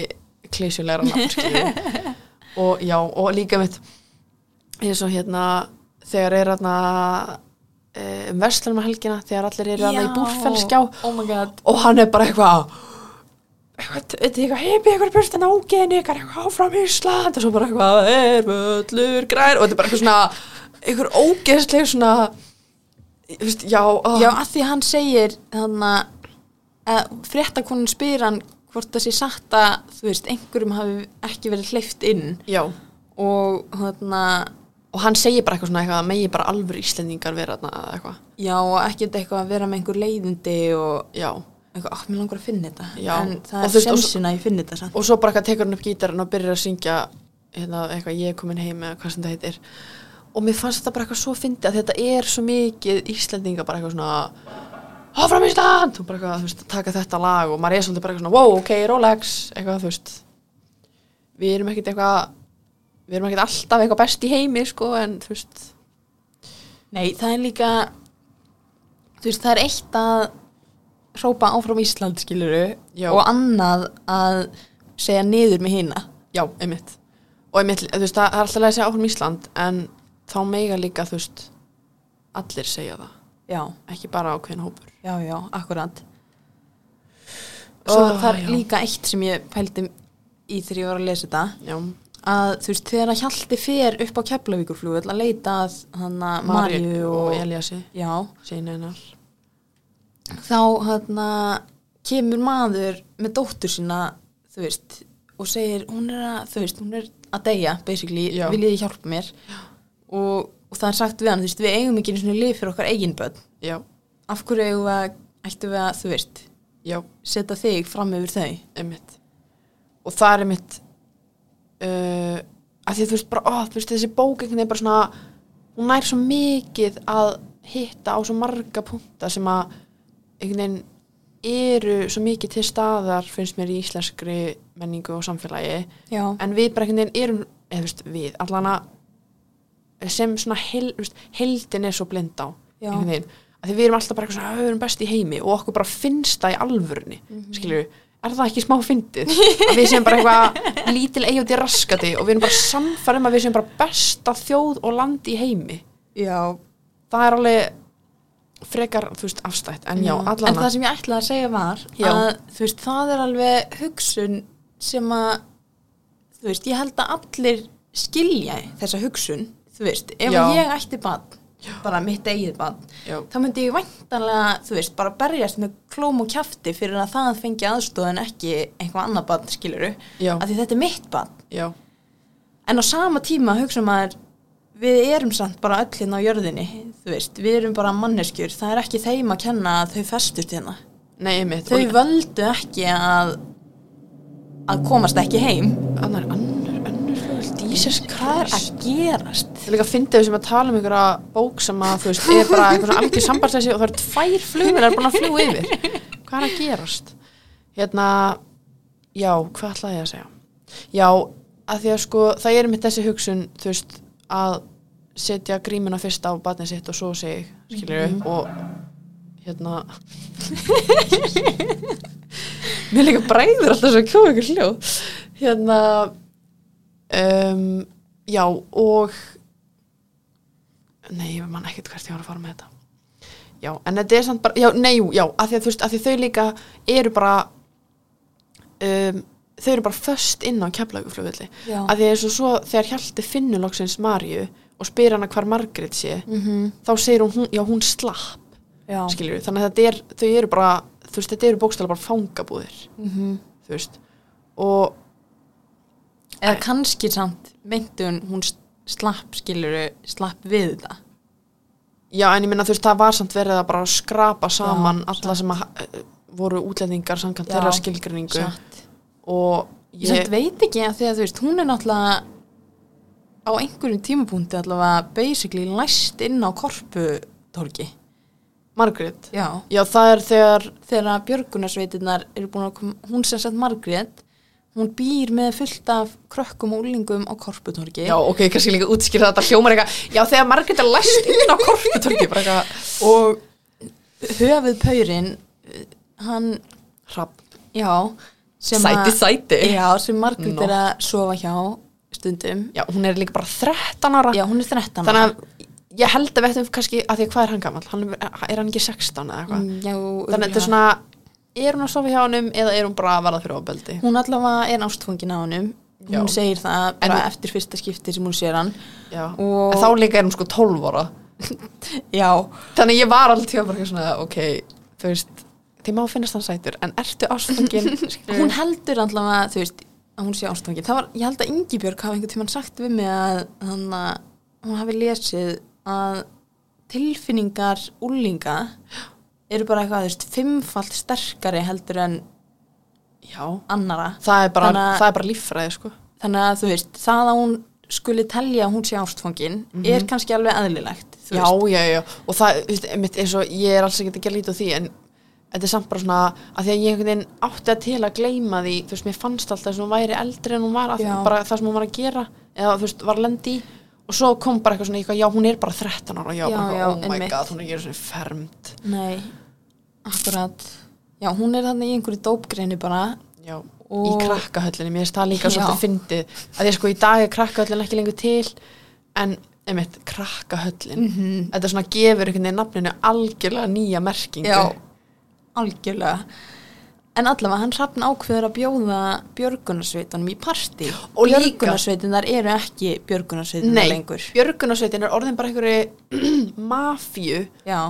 klísjulegra skilju [laughs] og já, og líka mitt eins og hérna þegar er hérna eh, um verslanum helgina, þegar allir eru hérna í búrfellskjá Oh og hann er bara eitthvað eitthvað, er eitthvað eitthvað björnstan ágeni, eitthvað eitthvað áfram Ísland. Og svo bara eitthvað er völlur grær og þetta er bara eitthvað svona einhver ógeðsleg svona já, Já, að því hann segir þannig að fréttakonin spyr hann hvort það sé satt að þú veist, einhverjum hafi ekki verið hleyft inn. Og þannig og hann segir bara eitthvað svona eitthvað að megi bara alvöru íslendingar vera eitthvað. Já, og ekkert eitthvað að vera með einhver leiðindi og já, eitthvað, ah, mér langar að finna þetta. Já. en það Og er sensin að ég finna þetta samt. og svo bara eitthvað tekur hann upp gítarinn og byrjar að syngja hérna, eitthvað ég er komin heim eða hvað sem það heitir. Og mér fannst þetta bara eitthvað svo fyndi að þetta er svo mikið Íslendinga bara eitthvað svona Áfram Ísland! og bara eitthvað, þú veist, taka þetta lag og maður er svolítið bara eitthvað svona, wow, ok, Rolex eitthvað, þú veist. Við erum ekkit eitthvað við erum ekkit alltaf eitthvað best í heimi, sko, en þú veist. Nei, það er líka þú veist, það er eitt að hrópa áfram Ísland skiluru Já. og annað að segja niður með hina. Já, einmitt. Og einmitt, þú veist, það er alltaf að segja áfram Ísland en þá mega líka, þú veist allir segja það, Já, ekki bara ákveðin hópur. Já, já, akkurat. Svo Ó, það er já. líka eitt sem ég pældi í þegar ég var að lesa þetta. Já, að þú veist, þegar að Hjalti fer upp á Keflavíkurflugvöll að leita að hann að Marju og, og, Eliassi já, þá hann kemur maður með dóttur sína þú veist, og segir hún er að, þú veist, hún er að deyja basically, Já. viljið hjálpa mér? Og, og það er sagt við hann, þú veist, við eigum ekki einu svona lif fyrir okkar eigin börn. Já, af hverju eigum við að, ættum við að, þú veist já, setja þig fram yfir þau? Einmitt. Og það er einmitt uh, að því að þú veist bara, ó, þú veist þessi bók einhvern veginn bara svona hún nær svo mikið að hitta á svo marga punta sem að einhvern veginn eru svo mikið til staðar finnst mér í íslenskri menningu og samfélagi. Já, en við bara einhvern veginn erum eða þú veist við, allan að sem svona hel, heldin er svo blind á Já. því við erum alltaf bara eitthvað svona, "Við erum best í heimi. Og okkur bara finnst það í alvörunni mm Mhm. er það ekki smá fyndið? Að við séum bara eitthvað lítil í raskati og við erum bara samfærum að við séum bara besta þjóð og land í heimi. Já, það er alveg frekar, þú veist, afstætt. En já, en allan það sem ég ætlaði að segja var Já. að þú veist, það er alveg hugsun sem að þú veist, ég held að allir skilja þessa hugsun þú veist, ef Já. ég ætti bann bara mitt eigið bann já, þá myndi ég væntanlega, þú veist, bara berjast með klóm og kjafti fyrir að það fengi aðstóð en ekki einhvað annað bann, skiluru Já. að því þetta er mitt bann já, en á sama tíma hugsa maður við erum samt bara öll hérna á jörðinni þú veist, við erum bara manneskjur það er ekki þeim að kenna að þau festust hérna. Nei, einmitt. Þau og völdu ekki að að komast ekki heim. Annar, annar, annar flugvél, Jesus hvað er Christ. að gerast Það er líka að fyndi þau sem að tala um einhverja bók sem að þú veist, er bara eitthvað svona algjör sambandsleysi og það eru tvær flugvilar búin að fljúa yfir. Hvað er að gerast? Hérna, já, hvað ætlaði ég að segja? Já, að því að sko, það er mitt þessi hugsun, þú veist, að setja grímuna fyrst á batnið sitt og svo sig, skilur og hérna Mér líka bræður alltaf svo að kjóða ykkur hljóð hérna um, já og nei, ég man ekkert hvert ég var að fara með þetta. Já, en þetta er samt bara já, nei, já, að því að þú veist, að því þau líka eru bara um, þau eru bara föst inn á keflaguflugvilli Já. að því eins og svo þegar Hjalti finnur loksins Marju og spyr hana hvar Margrét sé mm -hmm. þá segir hún, já, hún slapp já, skilur þannig að þetta er, þau eru bara þú veist, þetta eru bókstæla bara fangabúðir mm þú veist. Og eða kannski samt hún, hún slapp skiluru, slapp við þetta Já, en ég minna þú veist, það var samt verið að bara skrapa saman Já, alla sem að, uh, voru útlendingar samkvæmt þeirra skilgrinningu satt. Og Ég samt veit ekki að því að þú veist, hún er náttúrulega á einhverjum tímapunkti allavega basically læst inn á korputorgi. Margrét, Já. já það er þegar Þegar björgunarsveitirnar eru búin að koma, hún sem sagt Margrét, hún býr með fullt af krökkum og úlingum á korputorgi. já, ok, kannski líka útskýra þetta hljómar eitthvað, já þegar Margrét er læst inn á eitthvað. Og höfuð Paurin, hann, hrapp, já, sæti, sæti. Já, sem Margrét Nó. er að sofa hjá stundum. já, hún er líka bara 13 ára. Já, hún er 13 þannig að ég held að veitum kannski að því að hvað er hann gammal, hann, er er hann ekki 16 eða eitthvað, Mm, þannig að þetta er svona er hún að sofa hjá honum eða er hún bara að verða fyrir ofbeldi? Hún allavega er ástfungin á honum. Hún Já. segir það bara En- eftir fyrsta skipti sem hún sér hann. Og- En þá líka er hún sko 12 ára. [laughs] Já, Þannig ég var alltaf bara eitthvað svona Ok, þú veist Þið má finnast hann sætur En ertu ástfangin [laughs] hún heldur allavega þú veist, að hún sé ástfangin það var, ég held að Ingibjörg hafi einhvern tímann sagt við mig að þannig að hún hafi lesið að tilfinningar úlinga eru bara eitthvað, þú veist, fimmfalt sterkari heldur en Já. annara. Það er bara, Þannig að- það er bara líffræði sko. Þannig að þú veist, það að hún skuli telja að hún sé ástfangin er kannski alveg eðlilegt þú Já, já, já. Og það, þú veist, einmitt eins og Ég er alls ekki að gera lítið á því En þetta er samt bara svona að því að ég einhvern veginn átti að til að gleyma því þú veist, mér fannst alltaf þess að hún væri eldri en hún var að Já. bara það sem hún var að gera eða þú veist, var að lendi í. Og svo kom bara eitthvað svona, eitthvað, já, hún er bara 13 ára já, Já, bara, já, oh my einmitt. god, hún er ekki svona fermt. Nei, akkurat. Já, hún er þannig í einhverju dópgreinu bara. Já, Og- í krakkahöllinni, mér finnst það líka [laughs] svolítið fyndið, að að sko í dag er krakkahöllin ekki lengur til en einmitt, krakkahöllin. Mhm. þetta svona gefur einhvern veginn nafninu algjörlega nýja merkingu. Já, algjörlega. En allavega, hann hrafn ákveður að bjóða björgunarsveitunum í partí. Og Björgunarsveitunar eru ekki björgunarsveitunar Nei, lengur. björgunarsveitin er orðin bara einhverju [clears throat] mafíu. Já,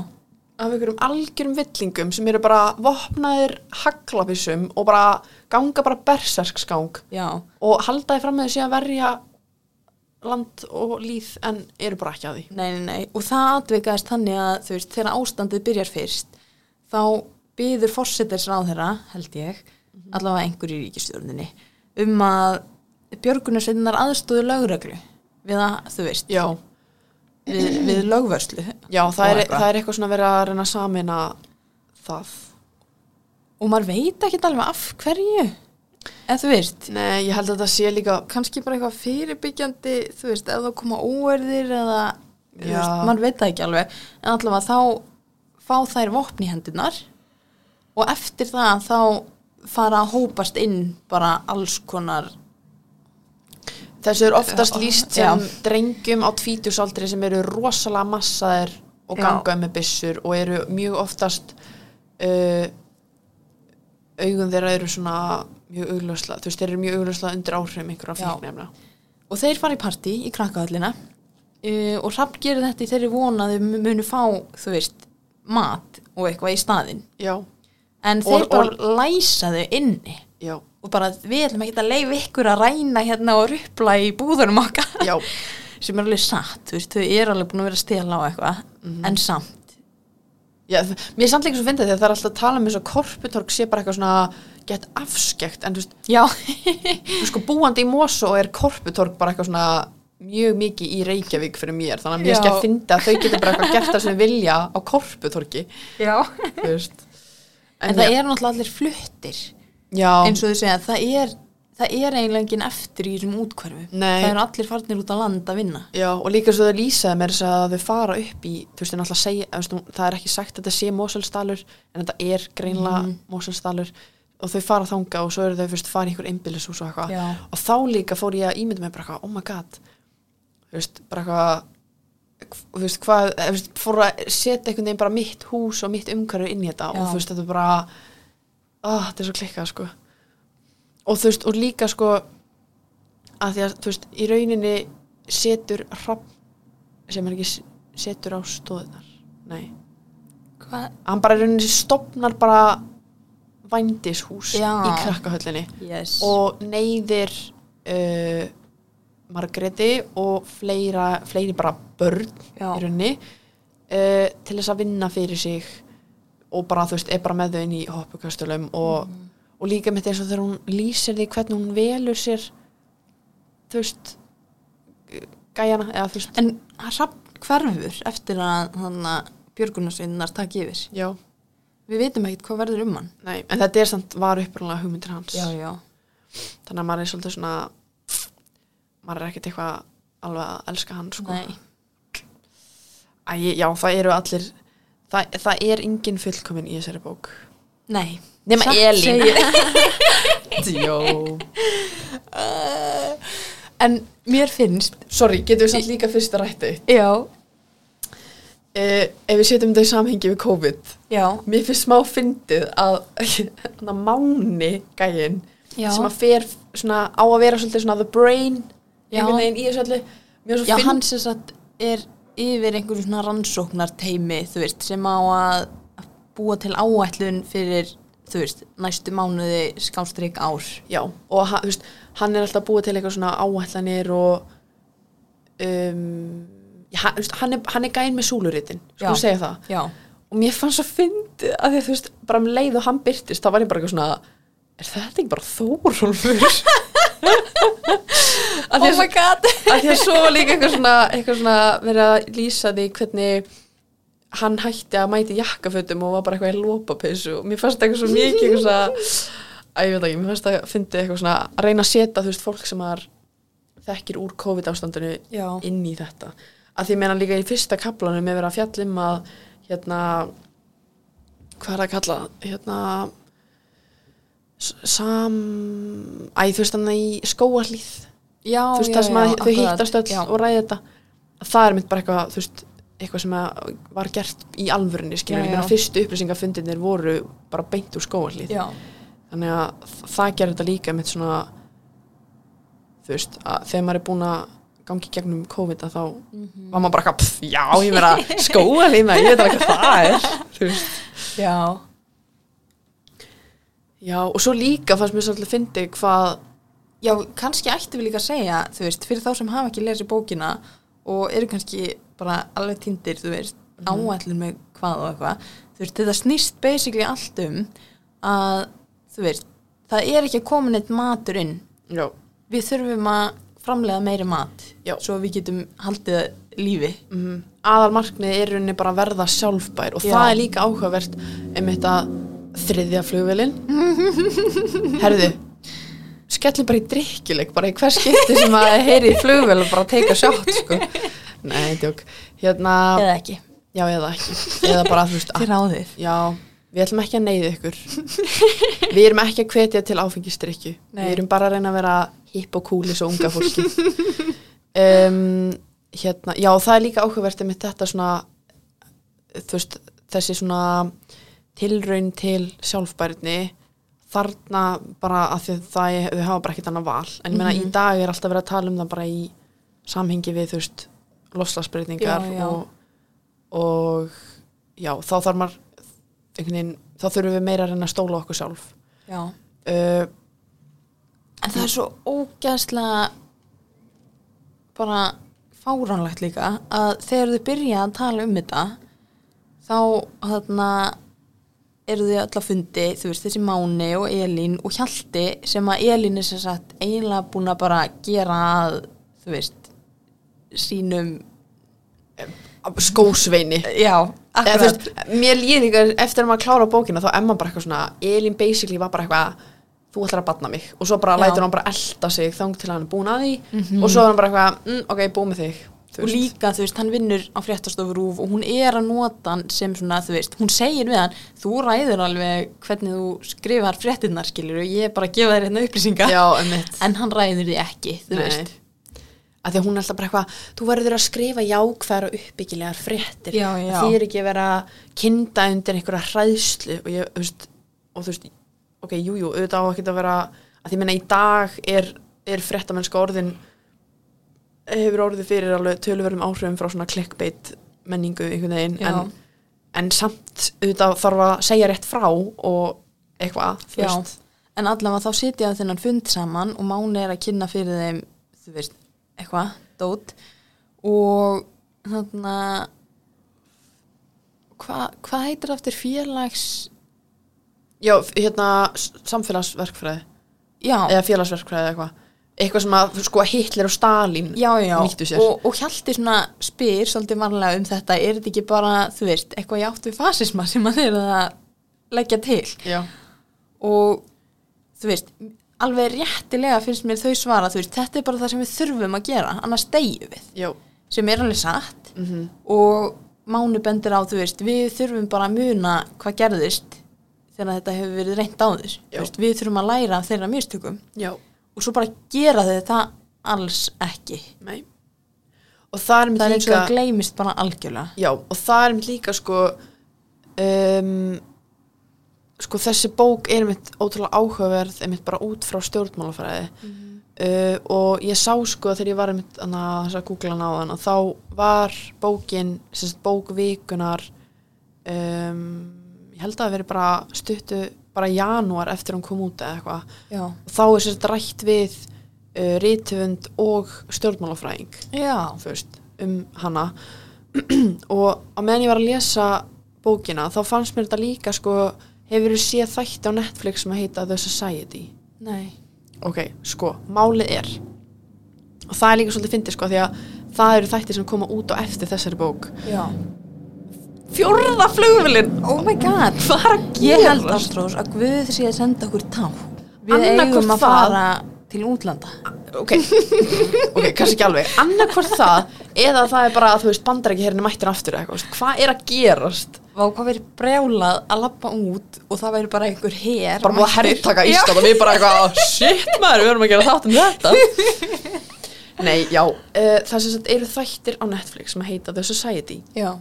af einhverjum algjörum villingum sem eru bara vopnaðir haglafissum og bara ganga bara berserksgang. Já, og haldaði fram með þessi að verja land og líð en eru bara ekki að því. Nei, nei, nei. Og það atvikaðist þannig að, þú veist, þegar ástandið byrjar fyrst Þá byður fórsetisráðherra, held ég Allavega einhver í ríkistjórninni Um að björgunarsveitunar aðstóðu lögreglu Við að, þú veist, Já, við, við lögvörslu já það, er, það er eitthvað svona verið að reyna að samina það. Og maður veit ekki alveg af hverju eða þú veist, Nei, ég held að það sé líka kannski bara eitthvað fyrirbyggjandi þú veist, ef það koma óverðir eða, veist, maður veit það ekki alveg. En allavega þá fá þær vopn í hendunar og eftir það þá fara að hópast inn bara alls konar Þessu er oftast Já, líst já. sem drengjum á tvítusaldri sem eru rosalega massaðir og Já. gangaði með byssur og eru mjög oftast uh, augun þeirra eru svona mjög augljósla, þú veist, þeir eru mjög augljósla undir áhrifum einhverja Já. fíknefna. og þeir fara í partí í krakkahöllina uh, og Rapp gerir þetta í þeirri von að þau munu fá, þú veist mat og eitthvað í staðinn Já, en Og- þeir bara læsa þau inni já, og bara við ætlum ekki að leifa ykkur að ræna hérna og rupla í búðunum okkar. Já, [laughs] sem er alveg satt, þú veist, þau eru alveg búin að vera að stela á eitthvað, Mhm. en samt. Já, mér er samt líka svo fyndið því að það er alltaf að tala um eins og korputorg sé bara eitthvað svona gett afskekt en þú veist, já, þú sko búandi í Mosó er korputorg bara eitthvað svona mjög mikið í Reykjavík fyrir mér þannig að mér er ekki að finna að þau getur bara eitthvað gert það sem vilja á korputorgi. Já. þú veist. En, það er náttúrulega allir fluttir já, eins og þau segja, það er það er eiginlega enginn eftir í þessum útkvarfu Nei. það eru allir farnir út á land að vinna já, og líka svo þau lýsaði mér þess að þau fara upp í þú veist, náttúrulega segja, þú veist, nú- það er ekki sagt að þetta sé Moselsdalur, en þetta er greinlega Mhm. Moselsdalur og þau fara þanga og svo eru þau fyrst fara í ykkur einbýlishús og eitthvað Já. og þá líka fór ég að ímynda mig bara eitthvað, oh my god þú veist, bara eitthvað þú veist, hvað, þú veist, fór að setja einhvern veginn bara mitt hús og mitt umhverju inn í þetta Já. og þú veist, þetta er bara ah, þetta er svo klikkað, sko. Og þú veist, og líka sko að því að, þú veist, í rauninni setur hrapp sem er ekki setur á stóðunar nei, hvað, hann bara í rauninni stopnar bara vændishús Já. í krakkahöllinni. Yes. Og neyðir uh, Margreti og fleira, fleiri bara börn Já. í rauninni uh, til þess að vinna fyrir sig og bara þú veist, er bara með þau inn í hoppukastulum og, Mhm. og líka með þess að þegar hún lýsir því hvernig hún velur sér þú veist gæjana, eða þú veist. En hrapp hverfur eftir að þannig að björgunarsveinar takk yfir. Já, við veitum ekkert hvað verður um hann. Nei, en þetta er samt var upprænlega hugmyndir hans. Já, já, þannig að maður er svolítið svona maður er ekkert eitthvað alveg að elska hann sko. Æ, já, það eru allir það, það er engin fullkomin í þessari bók. Nei, Elín. segir- [laughs] Jó. en mér finnst sorry, getum við samt líka fyrst að rætta eitt já, uh, ef við setjum þetta í samhengi við COVID. Já, mér finnst smá fyndið að [laughs] að Máni gæinn Já. sem að fer svona á að vera svolítið svona the brain Já. einhvern veginn í þessu öllu. Mér var svo Já, finn- hann sem sagt er yfir einhverju svona rannsóknarteimi, þú veist, sem á að búa til áætlun fyrir, þú veist, næstu mánuði skástrík ár. Já, og þú veist, hann er alltaf búið til eitthvað svona áætlanir og um, já, veist, hann, er, hann er gæn með súluritin, sko Já. segja það Já. og mér fannst svo fyndið að því að þú veist, bara um leið og hann byrtist þá var ég bara eitthvað svona er þetta ekki bara Þórólfur? [laughs] því að, god! að því að svo var líka eitthvað svona, eitthvað svona verið að lýsa því hvernig hann hætti að mæti jakkafötum og var bara eitthvað í lópapeysu og mér fannst eitthvað svo mikið eitthvað svona að ég veit ekki, mér fannst að fyndi eitthvað svona að reyna að setja þú veist fólk sem að þekkir úr COVID ástandinu Já. inn í þetta að því meina líka í fyrsta kaplanum er verið að fjalla um að hérna hvað er að kalla hérna sam æ þú veist þannig í skóarlíð Já, þú veist já, það sem já, að þau akkurat. hittast öll Já. og ræði þetta það er mynd bara eitthvað þú veist eitthvað sem var gert í Já, já. fyrstu upplýsingafundinir voru bara beint úr skóarlíð Já. þannig að það gerir þetta líka með svona þú veist, að þegar maður er búin að gangi gegnum COVID að þá Mhm. var maður bara eitthvað, já, ég meina skóalína, ég veit alveg hvað það er [laughs] þú veist, Já. Já, og svo líka fannst mér svolítið fyndi hvað Já, kannski ættum við líka að segja, þú veist, fyrir þá sem hafa ekki lesið bókina og eru kannski bara alveg tindir, þú veist, áætlun með hvað og eitthvað, þú veist, þetta snýst basically allt um að, þú veist, það er ekki að koma neitt matur inn, já, við þurfum að framlega meiri mat, Já. svo við getum haldið lífi. mm, aðal markmið er rauninni bara að verða sjálfbær og Já. það er líka áhugavert einmitt að þriðja flugvelin herðu skellum bara í drikkjuleik bara í hver skipti sem að heyri í flugvel og bara teika sjátt sko. nei, tjók hérna, Eða ekki, já, eða ekki. Eða bara, þú veist, til ráðið. Já, við ætlum ekki að neyða ykkur. Við erum ekki að hvetja til áfengistrykju. Við erum bara að reyna að vera hipp og cool eins og unga fólki. Um, Hérna, já, það er líka áhugavert með þetta svona þú veist, þessi svona tilraun til sjálfbærni þarna bara að því að það er, þau hafa bara ekkert annað val. En ég meina í dag er alltaf verið að tala um það bara í samhengi við, þú veist loslasbreytingar og og já, þá þarf maður veginn, þá þurfum við meira að reyna að stóla okkur sjálf. Já. uh, En það er svo ógæðslega bara fáránlegt líka að þegar þau byrja að tala um þetta þá þarna eru þau öll að fundi, þú veist, þessi Máni og Elín og Hjalti sem að Elín er sem sagt eiginlega búin að bara gera að, þú veist, sínum, skósveini. Já, Eða, akkurat, veist, mér líði líka eftir að maður klára bókina þá er maður bara eitthvað svona Elin basically var bara eitthvað þú ætlar að batna mig. Og svo bara lætur hann bara elda sig þang til hann er búin að því. Og svo er hann bara eitthvað, mm, ok, búið með þig og líka, þú veist, hann vinnur á fréttastofu rúf og hún er að nota hann sem svona, þú veist, hún segir við hann þú ræður alveg hvernig þú skrifar fréttinnar, skilur og ég er bara að gefa þér hérna upplýsingar, emmitt en hann ræður því ekki, þú veist. Að því að hún er alltaf bara eitthvað þú verður að skrifa jákvæðar og uppbyggilegar fréttir. Já, já. því er ekki að vera að kynda undir einhverja hræðslu og ég, veist, og þú veist ok, jú, jú, auðvitað á ekki að vera að því menna í dag er, er fréttamennska orðin hefur orðið fyrir alveg töluverðum áhrifum frá svona clickbait menningu einhvern veginn en, en samt auðvitað þarf að segja rétt frá og eitthvað, þú Já, veist. En allavega þá sitja þennan fund saman og Máni er að kynna fyrir þeim, þú veist, eitthvað, dót. Og þarna hvað hva heitir aftur félags Já, hérna samfélagsverkfræði. Já, eða félagsverkfræði eitthvað eitthvað sem að sko Hitler og Stalin já, já, nýttu sér. Og, og Hjalti spyr svolítið varlega um þetta, er þetta ekki bara þú veist, eitthvað við fasisma sem að þeir eru að leggja til? Já, og þú veist, alveg réttilega finnst mér þau svara, þú veist, þetta er bara það sem við þurfum að gera, annars deyju við. Sem er alveg satt. Mm og Máni bendir á, þú veist, við þurfum bara að muna hvað gerðist þegar þetta hefur verið reynt á þess við þurfum að læra þeirra mistökum. Já, og svo bara gera þau það alls ekki. Nei. Og það er það mér er eins og líka það gleymist bara algjörlega. Já, og það er mér líka sko um, sko þessi bók er mitt ótrúlega áhugaverð einmitt bara út frá stjórnmálafræði. Uh, og ég sá sko þegar ég var þess að googla á þann þá var bókin sem sagt, bók vikunar um, ég held að það veri bara stuttu bara janúar eftir hún kom út eða eitthvað. Þá er sér rætt við uh, rítöfund og stjórnmálafræðing veist, um hana. [clears throat] Og á meðan ég var að lesa bókina þá fannst mér þetta líka sko, hefur þú séð þætti á Netflix sem að heita The Society? Nei. ok, sko, málið er og það er líka svolítið fyndið sko því að það eru þættir sem koma út á eftir þessari bók. Já. Fjórða flugvillin Oh my god. hvað er að Ég held gera Ástrós að Guð sé að senda okkur tá. Við Annaðhvort eigum að það- fara til útlanda. ok, [laughs] ok, kannski ekki alveg annarkvort það, eða það er bara að þú veist, bandar ekki hérna mættir aftur eða eitthvað, hvað er að gerast Vá, hvað verið brjálað að lappa út og það verið bara einhver her. bara búið að herrtaka Ísland og við bara eitthvað shit maður, við erum að gera þátt um þetta [laughs] nei, já uh, það sem sagt eru þættir á Netflix sem heita The Society Já.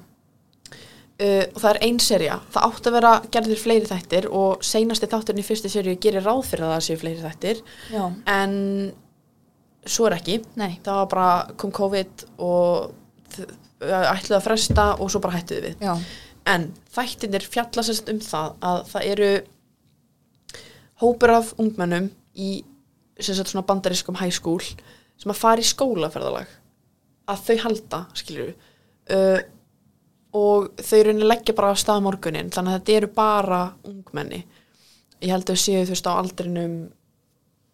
Uh, og það er ein serja það átt að vera gerðir fleiri þættir og seinasti þátturinn í fyrstu serju gerir ráð fyrir að það séu fleiri þættir Já. en svo er ekki Nei. það var bara, kom COVID og þ- ætluðu að fresta og svo bara hættuðu við Já. en þættinir fjalla sérst um það að það eru hópur af ungmennum í svona bandarískum high school sem að fara í skólaferðalag að þau halda, skilju uh, og þau raunin leggja bara af stað morgunin þannig að þetta eru bara ungmenni. Ég held að þau séu þú veist á aldrinum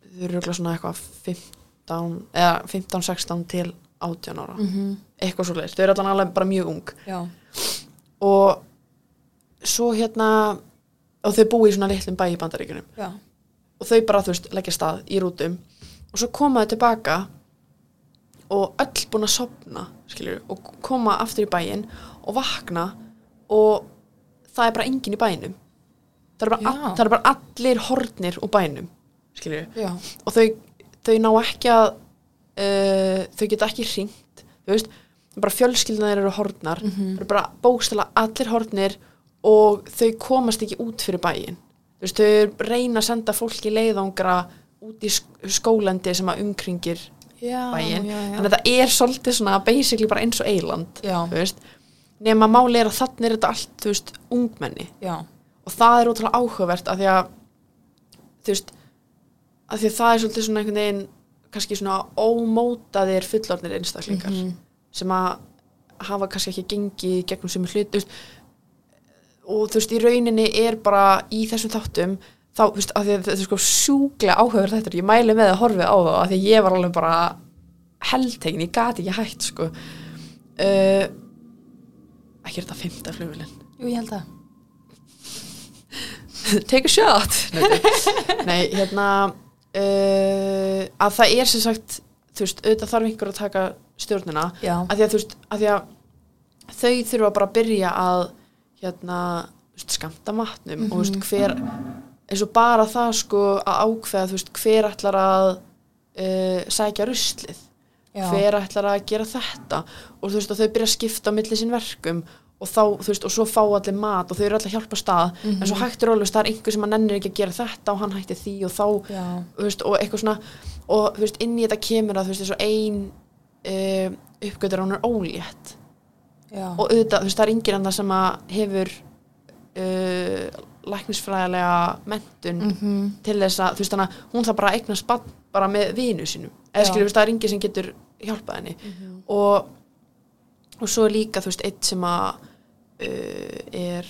þau eru örugglega svona eitthvað 15 eða 15-16 til 18 ára. Mm eitthvað svo leist, þau eru allan alveg bara mjög ung. Já. og svo hérna og þau búi í svona litlum bæ í bandaríkunum Já. og þau bara, þú veist, leggja stað í rútum. Og svo koma þau tilbaka og öll búin að sopna skilur, og koma aftur í bæinn og vakna og það er bara enginn í bænum það er bara, all, er bara allir hornir úr bænum og þau, þau ná ekki að uh, þau geta ekki hringt þú veist, bara fjölskyldunar eru hornar Mhm. það eru bara bókstala allir hornir og þau komast ekki út fyrir bæin þú veist, þau reyna að senda fólki leiðangra út í sk- skólandi sem að umkringir Já. bæin Já. Já. þannig að það er svolítið svona basically bara eins og eiland þú veist, nema máli er að þannig er þetta allt, þú veist, ungmenni Já. og það er ótrúlega áhugavert af því að þú veist af því að það er svolítið svona einhvern veginn kannski svona ómótaðir fullorðnir einstaklingar Mhm. sem að hafa kannski ekki gengið í gegnum sem hlut þú veist, og þú veist í rauninni er bara í þessum þáttum þá, þú veist, af því að þetta er sko sjúklega áhugaverð þetta, ég mæli með að horfið á það af því að ég var alveg bara heldtegin, ég gati ekki hægt sko uh, ekki er þetta fymta flugvillin Jú, ég held að. [laughs] take a shot. Nei, hérna uh, að það er sem sagt þú veist, auðvitað þarf einhver að taka stjórnina. Já. að því að þú veist, að því að þau þurfa bara að byrja að hérna, þú veist, skamta matnum. Og þú veist, hver eins og bara það sko að ákveða þú veist, hver ætlar að uh, sækja ruslið Já. hver ætlar að gera þetta og þú veist, og þau byrja að skipta á milli sín verkum og þá, þú veist, og svo fá allir mat og þau eru allir að hjálpa á stað en svo hættur alveg, það er einhver sem að nennir ekki að gera þetta og hann hætti því og þá Já. þú veist, og eitthvað svona og þú veist, inn í þetta kemur að þú veist, þessu ein uh, uppgötur að hún er ólétt Já. og auðvitað, þú veist, það er enginn annað sem að hefur uh, læknisfræðilega mentun Mhm. til þess að, þú veist, þannig að hún það bara eignast bara með vinu sínum eða skilur, þú veist, það er enginn sem getur hjálpað henni Mhm. og og svo er líka, þú veist, eitt sem að uh, er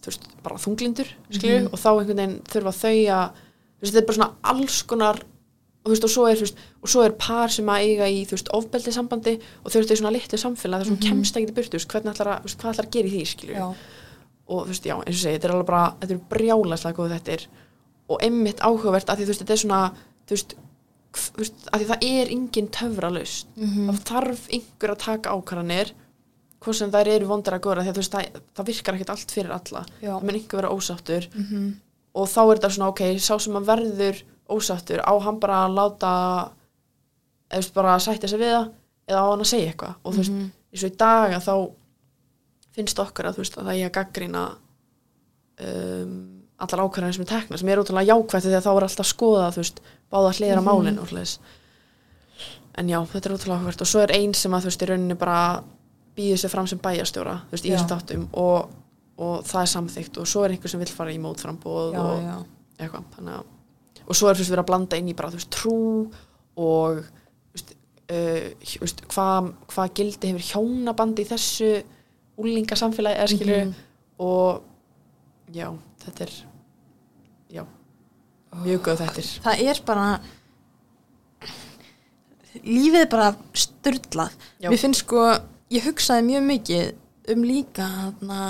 þú veist, bara þunglindur skilur, Mhm. og þá einhvern veginn þurfa þau að þú veist, þetta er bara svona alls konar og þú veist, og svo er, veist, og svo er par sem að eiga í, þú veist, ofbeldi sambandi og þau veist, þau svona litlu samfélag, þar sem kemst ekki til burtu, þú veist, hvernig ætlar að, hvað ætlar að gera í því, skilur Já. og þú veist, já, eins og segi, þetta er alveg bara þetta er brjálæslega góð þetta er og einmitt áhugavert að því, þú veist, þetta er svona þú veist að það er engin töfralaust Mhm. það þarf einhver að taka ákvarðanir hvort sem þær eru vondar að góra því að þú veist, það, það virkar ekkert allt fyrir alla Já. það mun einhver vera ósáttur Mhm. og þá er þetta svona, ok, sá sem að verður ósáttur, á hann bara að láta eða bara að sætta sig við það eða á hann að segja eitthvað og þú veist, Mhm. eins og í dag að þá finnst okkar að þú veist að það er að gaggrina um, allar ákvarðanir sem er tekna sem er útrúlega jákvætt því að þá er alltaf skoða þú veist, báða hliðra Mhm. málin og hliðis en já, þetta er útrúlega ákvært og svo er einn sem að þú veist, í rauninni bara býður sér fram sem bæjarstjóra þú veist, í Já. þessum þáttum og, og það er samþykkt og svo er einhver sem vill fara í mótframbóð já, og já. eitthvað að og svo er þú veist verið að blanda inn í bara þú veist trú og þú veist, uh, hvað hva gildi hefur hjónabandi í þessu úlingasamfélagi eða skilur Mhm. og já, þetta er mjög góð þetta það er bara lífið er bara styrlað Já. mér finnst sko, ég hugsaði mjög mikið um líka hana,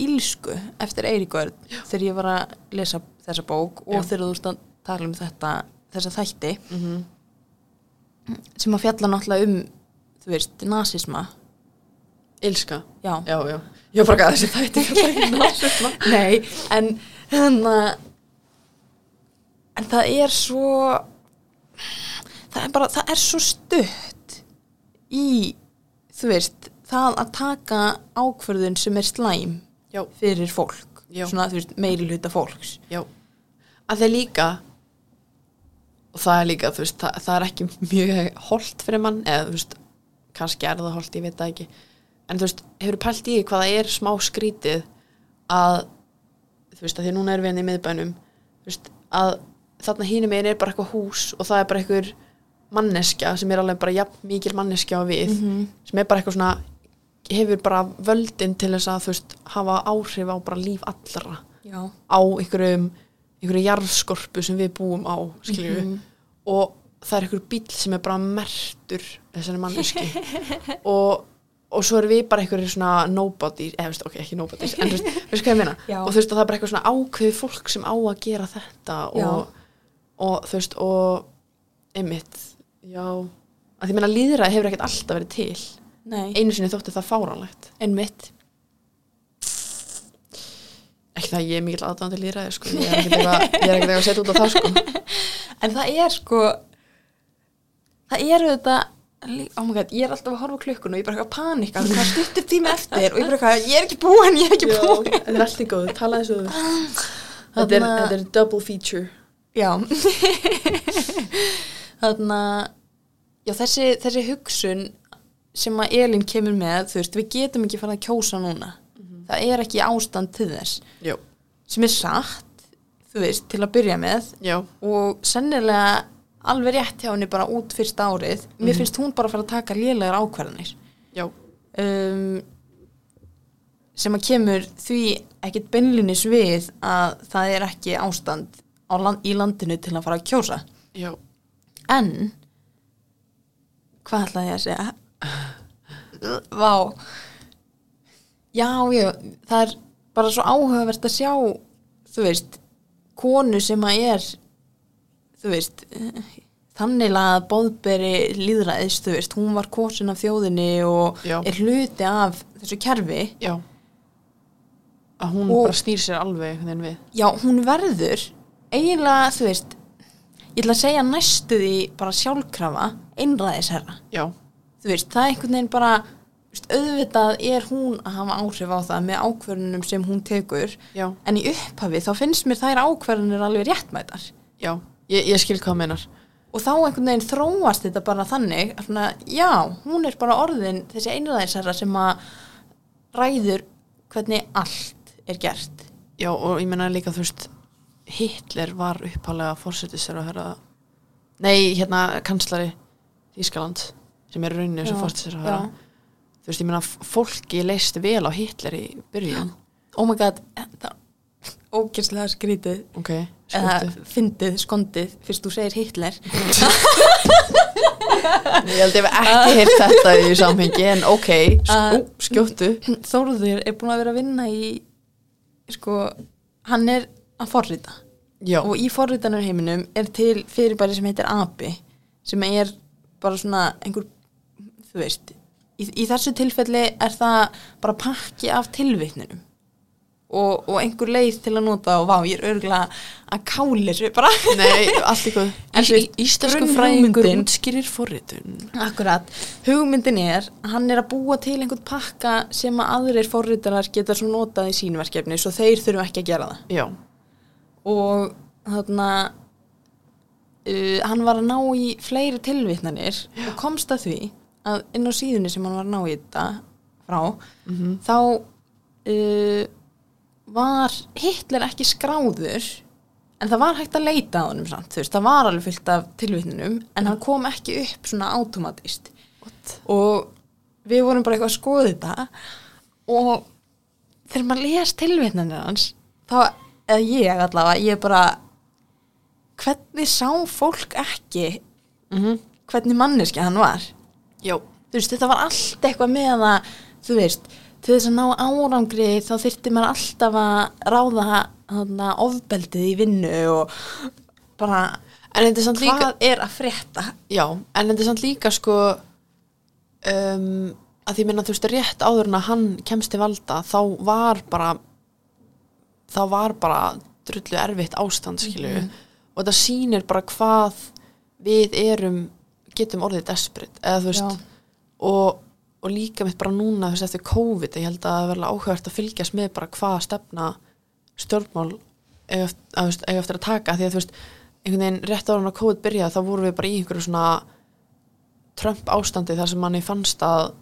ílsku eftir Eiríkvörð þegar ég var að lesa þessa bók og Já. þegar þú stand tala um þetta þessa þætti mm -hmm. sem að fjalla náttúrulega um þú veist, nasisma. Ilska, já, já, já. Ég að þessi þætti um [laughs] nei, en þannig en það er svo það er bara, það er svo stutt í þú veist, það að taka ákvörðun sem er slæm já, fyrir fólk Já. svona, þú veist, meiri hluta fólks. Já. Að það er líka og það er líka, þú veist, það, það er ekki mjög holdt fyrir mann, eða þú veist kannski er það holdt, ég veit það ekki. En þú veist, hefur pælt í því hvað það er smá skrítið að þú veist, að því núna erum við henni í miðbænum þú veist, að þarna hínum einn er bara eitthvað hús og það er bara einhver manneskja sem er alveg bara jafn mikil manneskja á við Mhm. sem er bara eitthvað svona hefur bara völdin til þess að þú veist, hafa áhrif á bara líf allra já, á einhverjum einhverju jarðskorpu sem við búum á skiljum við Mhm. og það er einhver bíl sem er bara mertur þessari manneski [laughs] og, og svo erum við bara einhverju svona nobody, eða veist, ok, ekki nobody en þú veist, veist hvað ég meina [laughs] Já. og þú veist, og það er bara eitthvað svona ákveðið fólk sem á að gera þetta Já. og, og þú veist, og einmitt, já. Að því meina líðræði hefur ekkert alltaf verið til. Nei, einu sinni þótti það fáránlegt. Einmitt. Ekki það að ég er mikill aðdáðan til líðræði sko. ég er ekkert eitthvað að setja út á það sko. [laughs] En það er sko það eru þetta oh my god, ég er alltaf að horfa klukkun og ég er bara eitthvað að panika. Það stuttur tíma eftir og ég er bara eitthvað, ég er ekki búin, ég er ekki búin þetta er allt í góðu, tala þessu þetta er double feature Já. [laughs] Þannig að já, þessi, þessi hugsun sem að Elín kemur með, þú veist, við getum ekki fara að kjósa núna. Það er ekki ástand til þess. Já, sem er satt, þú veist, til að byrja með. Já, og sennilega alveg rétt hjá henni bara út fyrsta árið. Mér finnst hún bara að fara að taka lélegar ákvarðanir. Já. Um, sem að kemur því ekkit beinlinis við að það er ekki ástand land, í landinu til að fara að kjósa. Já, en hvað ætlaði ég að segja? Vá. Já, já, það er bara svo áhugavert að sjá þú veist, konu sem að er þú veist þannig að bóðberi líðræðis, þú veist, hún var kosin af þjóðinni og Já. er hluti af þessu kerfi. Já. Að hún Og- bara snýr sér alveg já, hún verður eiginlega, þú veist ég ætla að segja næstu því bara sjálfkrafa einræðisherra. Þú veist, það er einhvern veginn bara veist, auðvitað er hún að hafa áhrif á það með ákvörðunum sem hún tekur. Já, en í upphafi þá finnst mér þær ákvörðunir alveg réttmætar. Já ég, ég skil hvað meinar. Og þá einhvern veginn þróast þetta bara þannig að já, hún er bara orðin þessi einræðisherra sem að ræður hvernig allt er gert. Já, og ég meina líka þú veist Hitler var uppalega fórsetisir að höra nei, hérna kanslari Þískaland sem er raunin sem Já, fórsetisir að höra þú veist, ég meina fólki leist vel á Hitler í byrjun. Oh my god, það ógjörnslega skrítið. Ok, eða fyndið, skondið fyrst þú segir Hitler. Ég held ég hef ekki heyrt þetta í samhengi en ok, skjóttu. Þórður er búin að vera að vinna í sko, hann er að forrita. Já, og í forritanur heiminum er til fyrirbæri sem heitir API sem er bara svona einhver, þú veist í, í þessu tilfelli er það bara pakki af tilvitnunum. Og, og einhver leið til að nota og vá, ég er örgulega að káli þessu bara. Nei, allt í góð [laughs] En þú veist, íslensku grunnhugmyndin- fræðingur útskýrir forritun. Akkurat, hugmyndin er hann er að búa til einhvern pakka sem að aðrir forritarar geta svo notað í sín verkefni svo þeir þurfum ekki að gera það. Já, og þarna uh, hann var að ná í fleiri tilvitnanir og komst að því að inn á síðunni sem hann var að ná í þetta frá Mhm. þá uh, var Hitler ekki skráður en það var hægt að leita á honum samt, veist, það var alveg fyllt af tilvitnunum en hann kom ekki upp svona automatist What? og við vorum bara eitthvað að skoða þetta og þegar maður les tilvitnanir hans þá, eða ég allavega, ég bara hvernig sá fólk ekki Mhm. hvernig manneski hann var? Já, þú veist, þetta var allt eitthvað með að þú veist, til þess að ná árangri þá þyrfti maður alltaf að ráða þarna, ofbeldið í vinnu og bara en er samt líka hvað er að frétta? Já, en þetta er samt líka sko um, að því minna þú veist rétt áður en að hann kemst til valda þá var bara þá var bara drullu erfitt ástand skilu og þetta sýnir bara hvað við erum getum orðið desperate eða þú veist. Og, og líka mitt bara núna þú veist eftir COVID ég held að það verða áhugavert að fylgjast með bara hvað stefna stjórnmál eiga eft- að, þú veist, eiga eftir að taka. Því að þú veist einhvern veginn rétt ára að COVID byrjaði þá vorum við bara í einhverju svona Trump ástandi þar sem manni fannst að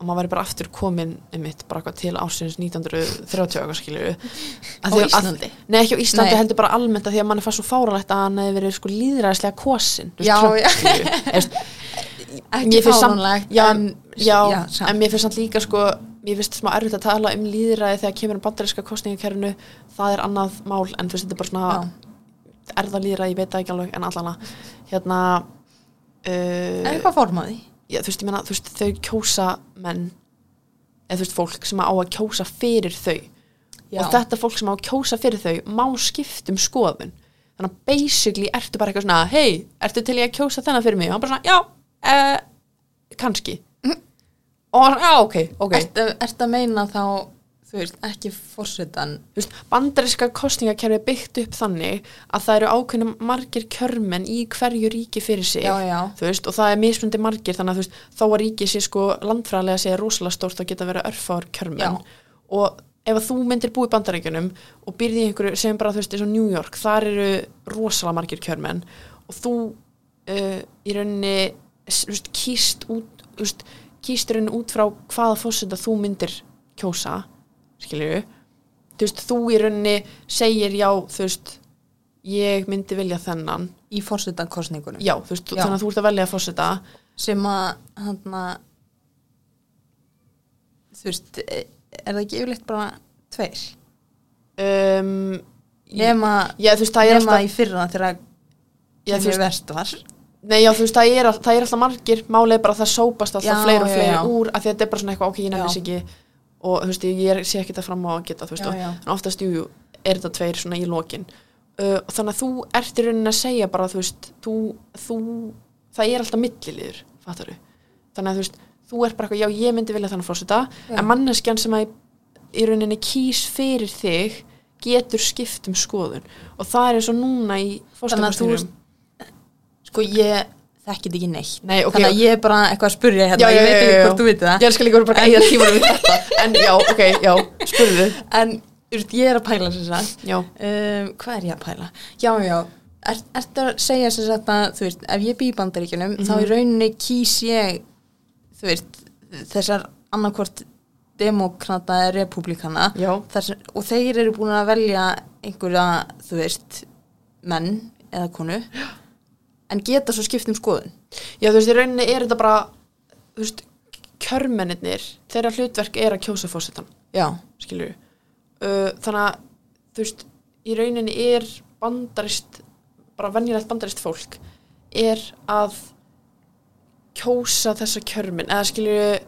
að maður væri bara aftur komin einmitt bara eitthvað til ásins 1930 eitthvað skilju Á Íslandi? Nei ekki á Íslandi Nei. heldur bara almennt að því að manni fannst svo fáralegt að hann hefði verið sko líðræðislega kosin Já, já. [laughs] ekki ekki fáránlegt já, en, já, já, en mér finnst samt líka sko mér finnst smá erfitt að tala um líðræði þegar kemur um bandaríska kostningakerfinu það er annað mál en þú veist þetta er bara svona er það líðræði, ég veit það ekki alveg en allana hérna uh, hvað formaði? Já, þú veist, ég meina, þú veist, þau kjósa menn eða þú veist, fólk sem á að kjósa fyrir þau. Já. og þetta fólk sem á að kjósa fyrir þau má skipt um skoðun. Þannig að basically ertu bara eitthvað svona hei, ertu til ég að kjósa þennan fyrir mig? Og hann bara svona, já, uh, kannski. Og hann, já, ok, ok. Ertu að meina þá þú veist, ekki fórsetan bandaríska kostningakerfi er byggt upp þannig að það eru ákveðnum margir kjörmenn í hverju ríki fyrir sig. Já, já. Veist, og það er mismundi margir þannig að veist, þó að ríki sé sko landfræðilega sé rosalega stórt þá geta verið örfár kjörmenn. Já. og ef að þú myndir búið í bandaríkjunum og byrði í einhverju sem bara þú veist eins og New York, þar eru rosalega margir kjörmenn. Og þú uh, í rauninni veist, kýst út kýst rauninni út frá hvaða fórsenda þú myndir kjósa skilju þú veist, þú í rauninni segir já, þú veist ég myndi vilja þennan. Í fórsetan kostningunum já, þú veist, Já. þannig að þú ert að velja að fórseta sem að hann þú veist, er það ekki yfirleitt bara tveir? Um, nema, já, veist, það er nema alltaf í fyrra þegar kemur veist- verst var. Nei, já, þú veist, það er, það er alltaf margir. Málið er bara að það sópast alltaf Já, fleiri og já. úr af því að þetta er bara svona eitthvað, ok, ég nefnir Já. ekki og þú veist, ég er, sé ekki það fram á að geta þú veist, Já, já. en oftast, jú, er þetta tveir svona í lokin uh, og þannig að þú ert í rauninni að segja bara, þú veist, þú, þú það er alltaf milliliður, fattar þannig að þú veist, þú ert bara eitthvað, já, ég myndi vilja þannig fórseta, Já. en manneskjan sem að í, rauninni kýs fyrir þig getur skipt um skoðun og það er eins og núna í að fórsetakostningunum sko ég þekkit ekki neitt. Nei, ok. þannig að ég er bara eitthvað að spurja hérna, Já, já, ég veit já, ekki já, hvort þú veit það. Ég elskar líka bara að eigða tímanum við þetta. En já, ok, já, spurðu. En veist, ég er að pæla sem sagt. Já, um, hvað er ég að pæla? Já, já, er, ertu að segja sem sagt að, þú veist, ef ég bý í bandaríkjunum þá Mhm. í rauninni kýs ég þú veist, þessar annarkvort demokrata eða republikana já, og þeir eru búin að velja einhverja, þú veist menn eða konu en geta svo skipt um skoðun. Já, þú veist, í rauninni er þetta bara Þú veist, kjörmennirnir Þeirra hlutverk er að kjósa fórsetan já, Skilur uh, Þannig að, þú veist, í rauninni er bandarist bara venjulegt bandarist fólk er að kjósa þessa kjörmenn eða skilur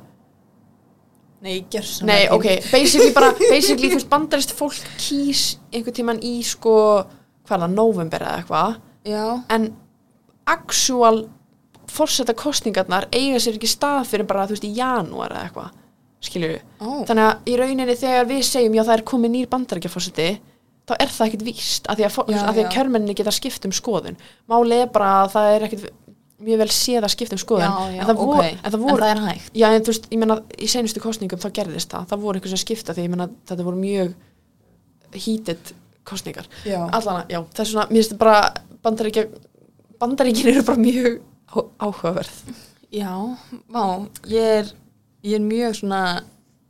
nei, gjörst Nei, ok, basically bara, [laughs] basically, þú veist, bandarist fólk kýs einhvern tíman í sko, hvað það, november eða eitthvað, já, en actual fórseta kostningarnar eiga sér ekki stað fyrir bara, þú veist, í janúar eða eitthvað, skilju ó, þannig að í rauninni þegar við segjum já, það er komið nýr bandarækjafórseti þá er það ekkit víst, af því að, Já, að, því að kjörmenninni geta skipt um skoðun. Málið er bara að það er ekkit mjög vel séð að skipta um skoðun. Já, já, en það voru, ok. en það voru en það er hægt. Já, en þú veist, ég meina, í seinustu kostningum þá gerðist það, það voru einhver sem skipta því, ég meina, þetta voru mjög heated kostningar allana, já, það er svona, mér finnst bara bandaríkja, bandaríkin eru bara mjög áhugaverð Já, vá, ég er, ég er mjög svona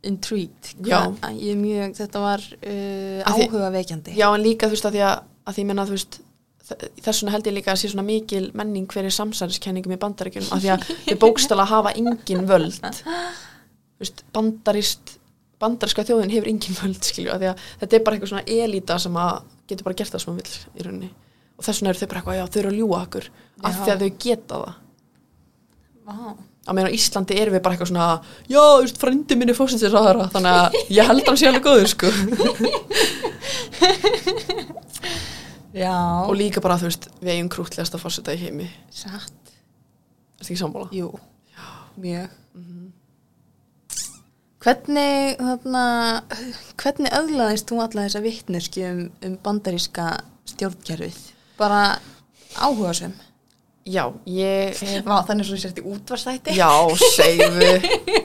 intrigued. Er mjög, þetta var uh, áhugaveikjandi. já, en líka þú veist að því að, að því menna þú veist þess vegna held ég líka að sé svona mikil menning fyrir samsæriskenningum í bandaríkjunum af því að þau bókstala hafa engin völd veist, bandarist bandarska þjóðin hefur engin völd skilju, af því að þetta er bara eitthvað svona elita sem að getur bara gert það sem hann vill í rauninni þess vegna eru þau bara eitthvað, já, þau eru að ljúga okkur af Já. því að þau geta það Vá. á meðan á Íslandi erum við bara eitthvað svona já, þú veist, frendi minni fósinsir þannig að ég held hann alveg góður sko [laughs] Já. og líka bara, þú veist, við eigum krútlegast að fórseta í heimi Satt. Ertu ekki sammála? Jú, mjög. Hvernig, þarna, hvernig öðlaðist þú alla þessa vittneski um, um bandaríska stjórnkerfið? Bara áhugasum? Já, ég Vá, þannig svo sért í útvarstætti? Já, segðu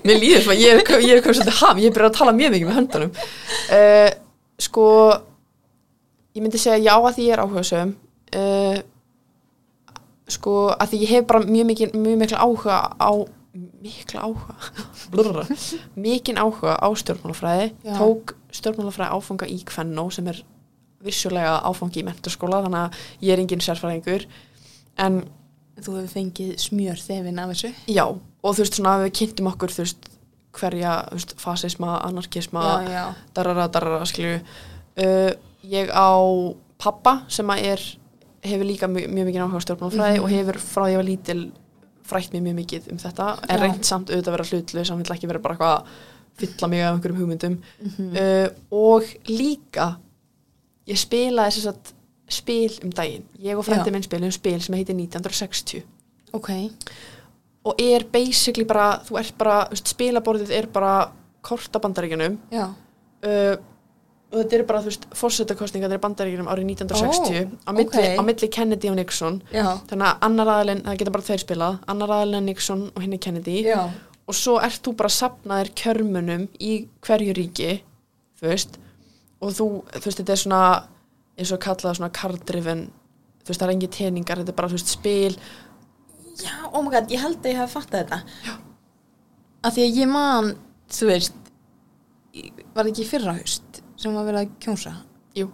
Mér líður svo, ég er, ég er komið svolítið ham Ég er byrjað að tala mjög mikið með höndunum uh, Sko Ég myndi segja já að því ég er áhugasöm uh, Sko að því ég hef bara mjög mikil mjög mikla áhuga á mikla áhuga Blurra. mikinn áhuga á stjórnmálafræði Já. tók stjórnmálafræði áfanga í Kvennó sem er vissulega áfangi í menturskóla þannig að ég er engin sérfræðingur en Þú hefur fengið smjör þefin af þessu? Já, og þú veist svona við kynntum okkur þú veist hverja þú veist, fasisma, anarkisma Já, já. darara, darara, skilju uh, ég á pappa sem að er hefur líka mjög, mjög mikið áhuga á stjórnmálafræði Mhm. og hefur frá því að ég var lítil frætt mér mjög mikið um þetta en reynd samt auðvitað að vera hlutlu sem vil ekki vera bara eitthvað að fylla mig af einhverjum hugmyndum Mhm. uh, og líka ég spilaði þess að spil um daginn ég og frendi Já. minn spilum spil sem heitir 1960 Ok. og er basically bara, þú ert bara spilaborðið er bara kortabandaríkjunum Já. uh, og þetta eru bara, þú veist, fórsetakostningar í bandaríkjunum árið 1960 á, milli, ok. á milli Kennedy og Nixon Já. þannig að annar aðalinn, það geta bara tveir spilað annar aðalinn er Nixon og hinn er Kennedy Já. og svo ert þú bara sapnaðir kjörmunum í hverju ríki þú veist og þú, þú veist, þetta er svona eins og kallað svona card-driven þú veist, það er engi teningar, þetta er bara, þú veist, spil Já, oh my god, ég held að ég hef fattað þetta. Já. Af því að ég man, þú veist, var það ekki fyrra haust sem var verið að kjósa? Jú.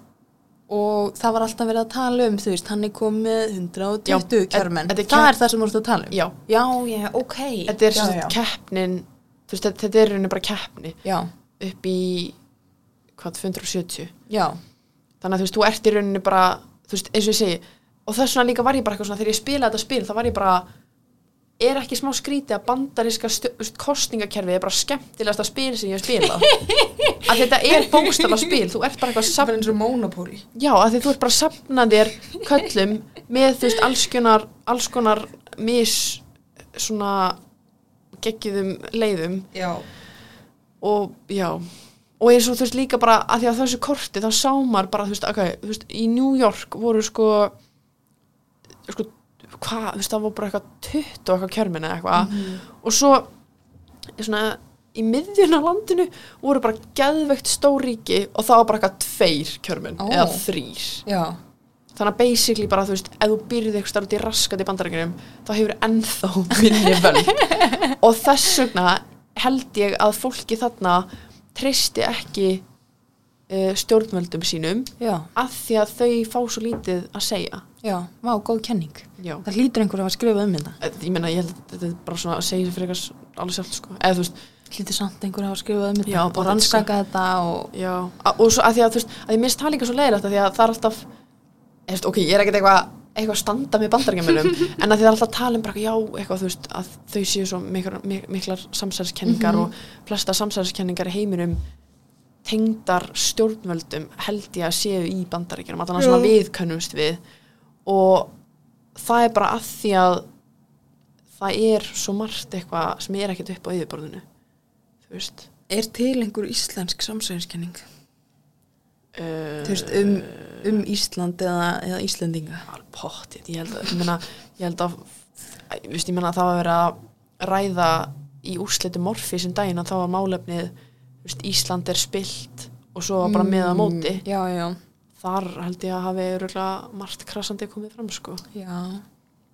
Og það var alltaf verið að tala um, þú veist, hann er komið 120 Já, kjörmenn. það kepp- er það sem þú ert að tala um? Já. Já, já, ok. þetta er já, svona já. keppnin þú veist, þetta er rauninni bara keppni Já, upp í hvað, 270 já, þannig að þú veist, þú ert í rauninni bara þú veist, eins og ég segi og þess vegna líka var ég bara eitthvað svona, þegar ég spilaði þetta spil þá var ég bara, er ekki smá skríti að bandaríska kostningakerfið er bara skemmtilegasta spil sem ég hef spilað? [laughs] Að þetta er bókstala spil þú ert bara eitthvað safn eins og Monopoly. já, að því þú ert bara að safna þér köllum með þú veist, alls konar alls konar mis svona geggjðum leiðum. Já. og já og eins og þú veist líka bara að því að þessu korti þá sá maður bara þú veist, okay, þú veist í New York voru sko sko hvað, þú veist það voru bara eitthvað 20 og eitthvað kjörminni eitthvað og svo svona í miðjun á landinu voru bara geðveikt stóríki og það var bara eitthvað tveir kjörminn Ó. eða þrýr Já. þannig að basically bara þú veist ef þú byrðið eitthvað starf út í raskat í bandarækjunum þá hefur ennþá minni völd [laughs] og þess vegna held ég að fólki þarna treysti ekki uh, stjórnvöldum sínum Já. af því að þau fá svo lítið að segja Já, vá, góð kenning. já Það hlýtur einhver að hafa skrifað um þetta. ég meina ég held að þetta er bara svona að segja fyrir eitthvað alveg sjálf sko eða þú veist Hlýtur samt einhver að hafa skrifað um þetta og rannsaka þetta og... Já, og svo að því að þú veist, að ég minnst það líka svo leiðilegt að því að það er alltaf, eftir, ok, ég er ekkert eitthvað eitthvað að standa með bandarækjumilum [laughs] en að það er alltaf að tala um bara, já, eitthvað, þú veist, að þau séu svo miklar, mik miklar samsæðiskenningar og flesta samsæðiskenningar í heiminum tengdar stjórnvöldum held ég að séu í að þannig sem að við og það er bara að því að það er svo margt eitthvað sem er ekkert upp á yfirborðinu, þú veist. Er til einhver íslensk samsæðiskenning? Uh, Þú veist, um, um Ísland eða, eða Íslendinga? alveg pottið, ég held að ég meina, ég held að ég veist, ég meina að það var verið að ræða í úrslitu morfi sem daginn að þá var málefnið þú veist, Ísland er spilt og svo var bara með að móti Mm, Já, já. þar held ég að hafi öruglega margt krassandi komið fram sko Já,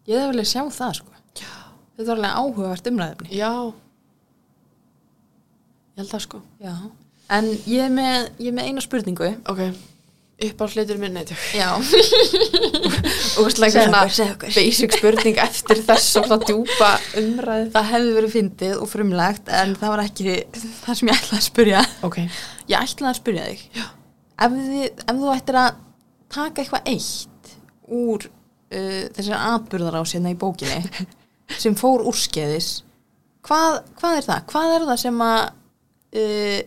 ég hefði viljað sjá það sko. Já. Þetta var alveg áhugavert umræðefni. já ég held það sko Já. En ég er með, ég er með eina spurningu. ok, upp á hlutur minn neitt Já. [laughs] og slægt Segðu svona basic spurning eftir þess svona djúpa umræð Það hefði verið fyndið og frumlegt en það var ekki það sem ég ætlaði að spurja. ok, Ég ætlaði að spurja þig. Já. Ef, þið, ef þú ættir að taka eitthvað eitt úr uh, þessar atburðarás hérna í bókinni [laughs] sem fór úrskeiðis, hvað, hvað er það? Hvað er það sem að uh,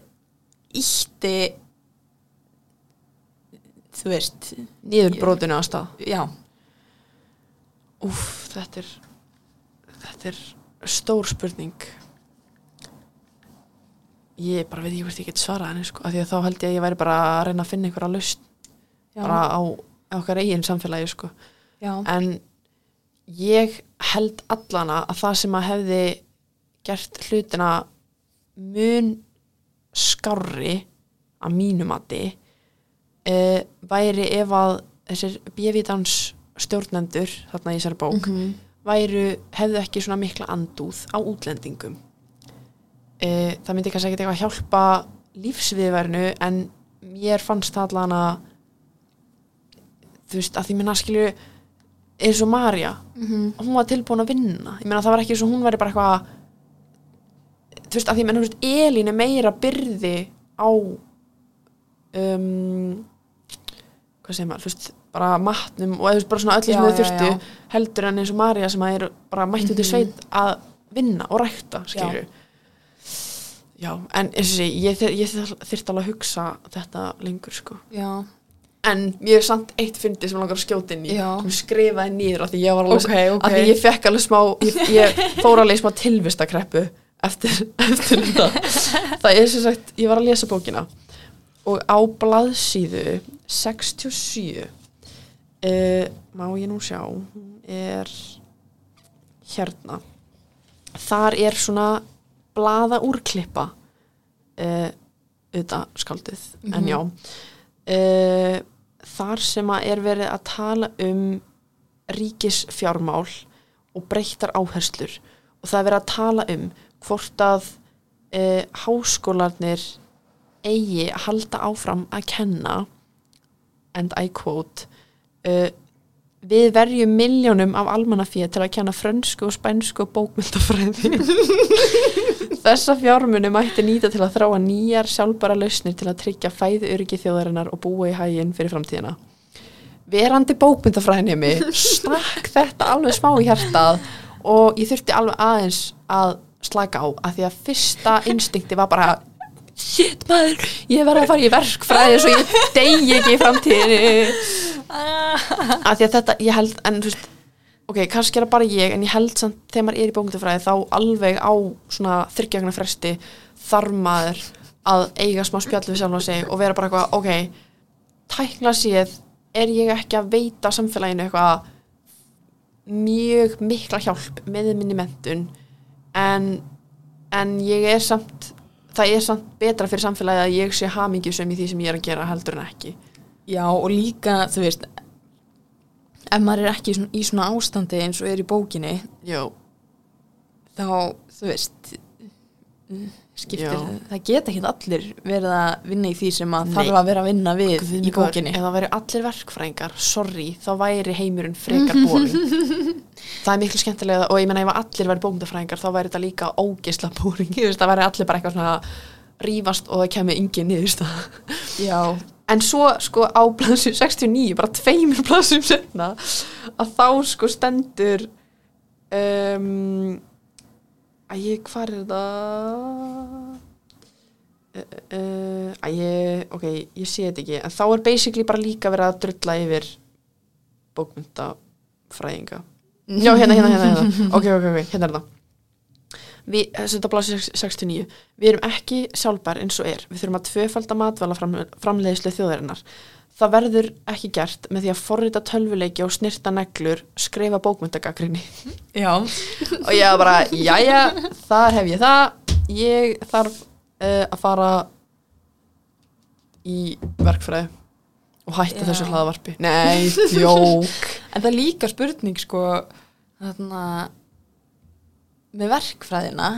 ítti þú veist, nýður brotinu á stað. Já, Úf, þetta er þetta er stór spurning. Ég bara veit ég hvort ég get svarað henni sko, af því að þá held ég að ég væri bara að reyna að finna einhverja laust bara á, á okkar eigin samfélagi sko. já, en ég held allana að það sem að hefði gert hlutina mun skárri að mínu mati uh, væri ef að þessir bjöfitans stjórnendur þarna í þessari bók Mhm. væru, hefðu ekki svona mikla andúð á útlendingum uh, það myndi kannski ekkert eitthvað hjálpa lífsviðvernu en mér fannst það allan að þú veist, að því minna skilju eins og Marja Mhm. hún var tilbúin að vinna ég meina það var ekki eins og hún væri bara eitthvað þú veist, að því menn, þú veist, Elín er meira byrði á um hvað segir maður, þú veist, bara matnum og þú veist, bara svona öllu Já, sem þau já, þurftu já. heldur en eins og Marja sem að er bara mættu til Mhm. sveit að vinna og rækta, skilju já, en eins og sé ég, ég þyrfti alveg að hugsa þetta lengur, sko já, en mér er samt eitt fyndi sem langar að skjóta inn í Já. sem ég skrifaði niður af því ég var alveg Ok, ok. af því ég fekk alveg smá ég, ég fór alveg í smá tilvistakreppu eftir, [laughs] eftir þetta. Það er sem sagt, ég var að lesa bókina og á blaðsíðu 67 uh, má ég nú sjá er hérna. Þar er svona blaða úrklippa uh, auðvitað skaldið en Mhm. já. Uh, þar sem að er verið að tala um ríkisfjármál og breyttar áherslur. Og það er verið að tala um hvort að uh, háskólarnir eigi að halda áfram að kenna and I quote uh, við verjum miljónum af almannafíð til að kenna frönsku og spænsku og bókmyndafræði [laughs] þessa fjármunu mætti nýta til að þráa nýjar sjálfbara lausnir til að tryggja fæðu öryggi þjóðarinnar og búa í hæginn fyrir framtíðina. Verandi bókmyndafræðinemi stakk þetta alveg smá í hjartað og ég þurfti alveg aðeins að slaka á að því að fyrsta instinkti var bara shit maður, ég verði að fara í verkfræði svo ég degi ekki í framtíðinni. Að því að þetta, ég held en þú veist, ok, kannski er það bara ég en ég held samt þegar maður er í bókmyndafræði þá alveg á svona þryggjögna fresti þarf maður að eiga smá spjall við sjálf og sig og vera bara eitthvað, ok tækla séð er ég ekki að veita samfélaginu eitthvað mjög mikla hjálp með minni mentun en, en ég er samt það er samt betra fyrir samfélagi að ég sé hamingjusum í því sem ég er að gera heldur en ekki. Já og líka þú veist ef maður er ekki í svona, í svona ástandi eins og er í bókinni Jó, þá þú veist skiptir, Já. það geta ekki allir verið að vinna í því sem að Nei. þarf að vera að vinna við Guð í bókinni. ef það væri allir verkfræðingar, sorry, þá væri heimurinn frekar boring [laughs] það er miklu skemmtilega og ég menna ef allir væri bókmyndafræðingar þá væri þetta líka ógisla veist, það væri allir bara eitthvað svona rífast og það kemur engin niðurst já, en svo sko á blaðsum 69 bara tveimur blaðsum setna að þá sko stendur um, að ég hvar er þetta uh, uh, að ég ok, ég sé þetta ekki. En þá er basically bara líka verið að drulla yfir bókmyndafræðinga já, hérna, hérna, hérna, hérna. [laughs] ok, ok, ok, hérna er það. Við, þetta blási 69 við erum ekki sjálfbær eins og er. Við þurfum að tvöfalda matvæla fram, framleiðslu þjóðarinnar það verður ekki gert með því að forrita tölvuleiki og snirta neglur skrifa bókmyndagakrinni já. [laughs] Og ég var bara, jæja, þar hef ég það. Ég þarf uh, að fara í verkfræði og hætta Já. þessu hlaðavarpi nei, djók. [laughs] En það er líka spurning sko þarna með verkfræðina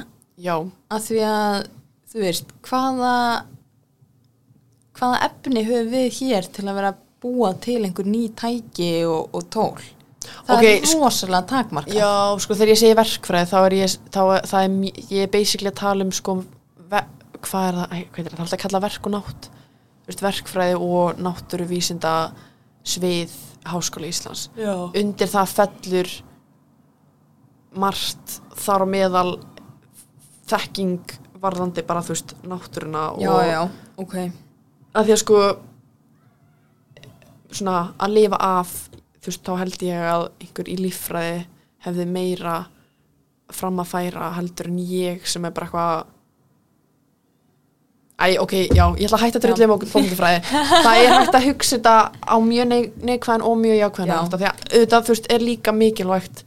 já, að því að þú veist, hvaða hvaða efni höfum við hér til að vera búa til einhver ný tæki og, og tól? Það Ok, er sk- rosalega takmarka já, sko þegar ég segi verkfræði þá er ég, þá það er, ég er basically að tala um sko ve, hvað er það, hvað er það, það er alltaf að kalla verk og nátt. Verkfræði og náttúruvísinda svið Háskóla Íslands. Já. undir það fellur margt þar á meðal þekking varðandi bara þú veist náttúruna og já, já, ok að því að sko svona að lifa af þú veist þá held ég að einhver í líffræði hefði meira fram að færa heldur en ég sem er bara eitthvað Æ, ok, já, ég ætla að hætta að drullu um bókmyndafræði. Það er hægt að hugsa þetta á mjög neik neikvæðan og mjög jákvæðan Já. að auðvitað, þú veist, er líka mikilvægt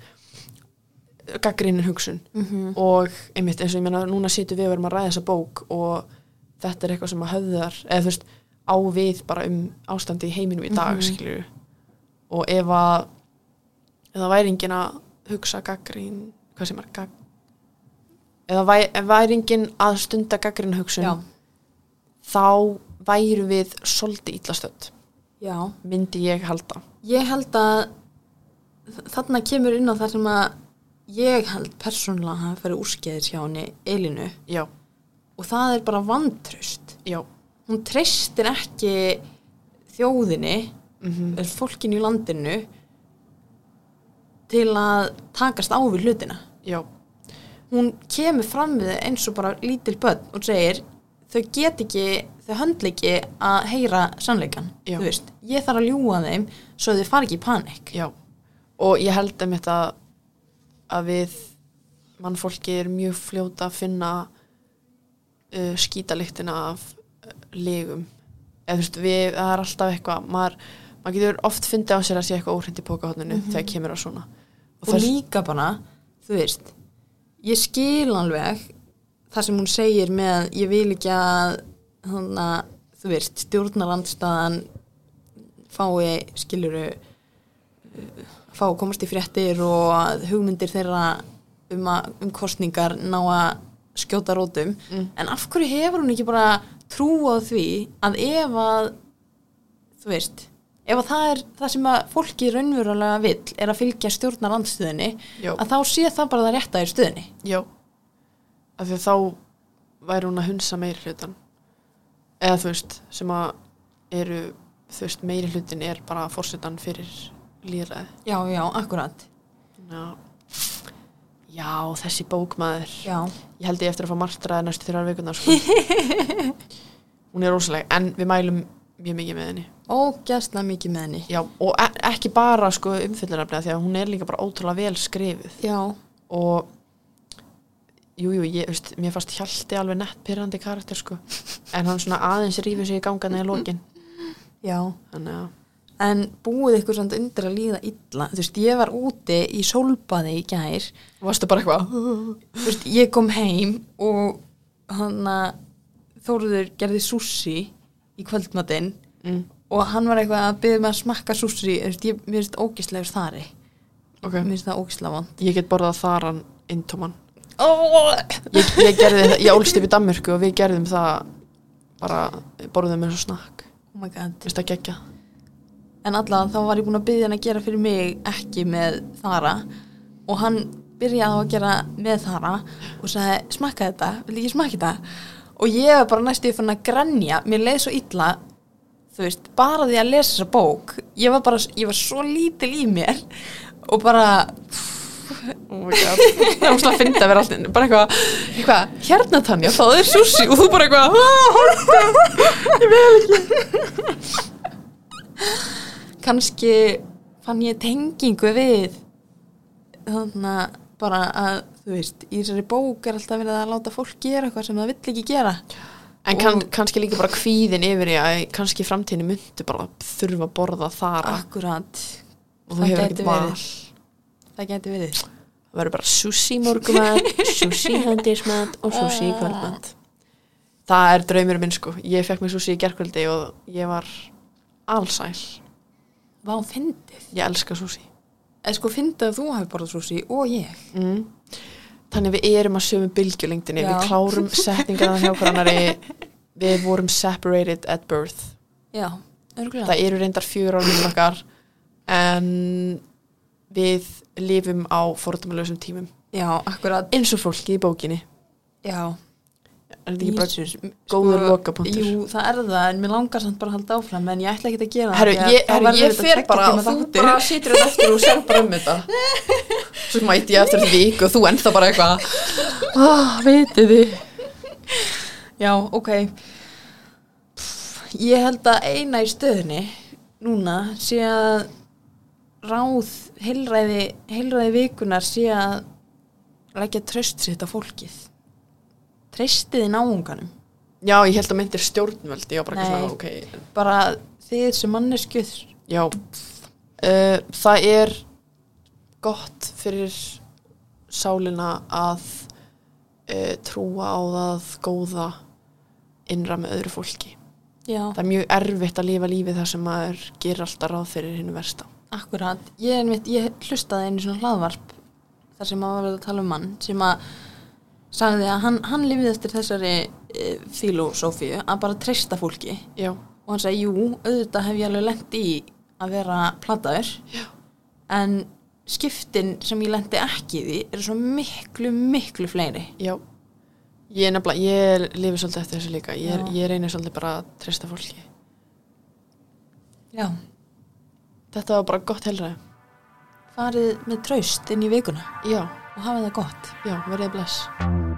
gaggrinin hugsun mm og einmitt eins og ég meina núna situr við og erum að ræða þessa bók og þetta er eitthvað sem að höfðar eða þú veist á við bara um ástandi í heiminum í dag mm og ef að eða væri engin að hugsa gaggrín hvað sem er gag eða væri, væri engin að stunda gaggrín hugsun já, þá væru við svolítið illastönd já. myndi ég halda. Ég held að þarna kemur inn á það sem að ég held persónulega að hafa farið úrskeiðis hjá henni Elinu já, og það er bara vantraust. Já. Hún treystir ekki þjóðinni mm eða fólkinu í landinu til að takast á við hlutina. Já, hún kemur fram við eins og bara lítil börn og segir þau get ekki, þau höndla ekki að heyra sannleikan Já. þú veist, ég þarf að ljúga þeim svo þau fari ekki í panik Já, og ég held um þetta að við mannfólki er mjög fljóta að finna uh, skítaliktina af uh, legum eða þú veist, við, það er alltaf eitthvað maður, maður getur oft fundið á sér að sé eitthvað óhreint í pókahotninu þegar kemur á svona. Og, líka bara, þú veist ég skil alveg það sem hún segir með ég vil ekki að að, þú veist, stjórnarandstaðan fái skiluru fá að komast í fréttir og hugmyndir þeirra um, að, um kostningar ná að skjóta rótum. Mm. en af hverju hefur hún ekki bara trú á því að ef að þú veist ef að það er það sem að fólki raunverulega vill er að fylgja stjórnar andstöðinni að þá sé það bara það rétta í stöðinni Já, af því að þá væri hún að hunsa meiri hlutan eða þú veist, sem að eru, þú veist, meiri hlutin er bara fórsetan fyrir líðræði já, já, akkurat. Já. Já, þessi bókmaður. Já, Ég held ég eftir að fá martraði næstu þrjár vikunar sko. [laughs] Hún er rosaleg En við mælum mjög mikið með henni. Ógæsla mikið með henni. Já, og e ekki bara sko, umfyllunarflega Því að hún er líka bara ótrúlega vel skrifuð. Já, Og Jú, jú, ég, veist, mér fannst Hjalti alveg nett pyrrandi karakter sko. En hann svona aðeins rífur sig í gangana í lokin. Já. Þannig að en búið ykkur samt undir að líða illa. Þú veist, ég var úti í sólbaði í gær. Varstu bara eitthvað? Þú veist, ég kom heim og hann að Þóruður gerði sússi í kvöldmatinn mm, og hann var eitthvað að byggja mig að smakka sússi þú veist, ég, mér finnst ógislegur þari. Ok, mér finnst það ógislega vond. Ég get borðað þaran intóman oh! ég, ég gerði það, ég ólst upp í Danmörku og við gerðum það bara, borðum eins og snakk. Oh my god. Vist að gegja en allavega þá var ég búin að byggja hann að gera fyrir mig ekki með þara. Og hann byrjaði að gera með þara og sagði smakka þetta, vil ekki smakka þetta? Og ég var bara næstu fann að grænja mér leið svo illa þú veist, bara því að lesa þessa bók. Ég var bara, ég var svo lítil í mér og bara oh my god, [laughs] það var slá að finna að vera alltaf bara eitthvað, eitthvað, hérna Tanja það er sushi. Og þú bara eitthvað "Ah, [laughs] kannski fann ég tengingu við þannig að bara að þú veist, í þessari bók er alltaf verið að láta fólk gera eitthvað sem það vill ekki gera. En kann, kannski líka bara kvíðin yfir í að kannski framtíðinu myndu bara þurfa að borða og þú það hefur gæti ekkert val. verið. það geti verið. Það verður bara sushi morgumat [laughs] sushi hendismat og sushi kvöldmat. Það er draumur minn sko. Ég fekk mér sushi í gerkvöldi og ég var Alsæl. Vá, fyndið. Ég elska sushi. Eða sko fyndið að þú hafi borðað sushi og ég. Mm. Þannig við erum að sömu bylgjulengdinni, Já. við klárum [laughs] setningarna hjá hverannari, við vorum separated at birth. Já, örgulega. Það eru reyndar fjögur árið okkar en við lifum á fordæmalösum tímum. Já, akkurat. Eins og fólki í bókinni. Já. Er þetta ekki bara Jesus, góður lokapunktur? Jú, það er það, en mér langar samt bara að halda áfram, en ég ætla ekki að gera Herru, því að ég, herru, ég þetta fer bara, tíma þú bara situr þetta eftir og sér bara um þetta. [laughs] Svo mæti ég eftir þetta vík og þú ennþá bara eitthvað, ah, vitið þið. Já, ok. Pff, Ég held að eina í stöðunni núna sé að ráð heilræði, heilræði vikunar sé að leggja tröst sitt á fólkið. Treystiði náunganum. Já, ég held að myndir stjórnvöld, ég var bara ekki Nei. svona, ok, Bara þið sem manneskjöð. Já, uh, það er gott fyrir sálina að uh, trúa á það góða innra með öðru fólki. Já, Það er mjög erfitt að lifa lífið þar sem maður gerir alltaf ráð fyrir hennu versta. akkurat. Ég, einmitt, ég hlustaði einu svona hlaðvarp þar sem að var verið að tala um mann sem að sagði að hann, hann lifið eftir þessari e, filosófíu að bara treysta fólki Já, og hann sagði, jú, auðvitað hef ég alveg lent í að vera plataður Já. en skiptin sem ég lendi ekki í eru svo miklu, miklu fleiri já. Ég nefnilega, ég lifi svolítið eftir þessu líka. Ég, ég reynir svolítið bara að treysta fólki. Já. Þetta var bara gott helræði. farið með traust inn í vikuna Já, og hafið það gott já, verðið bless.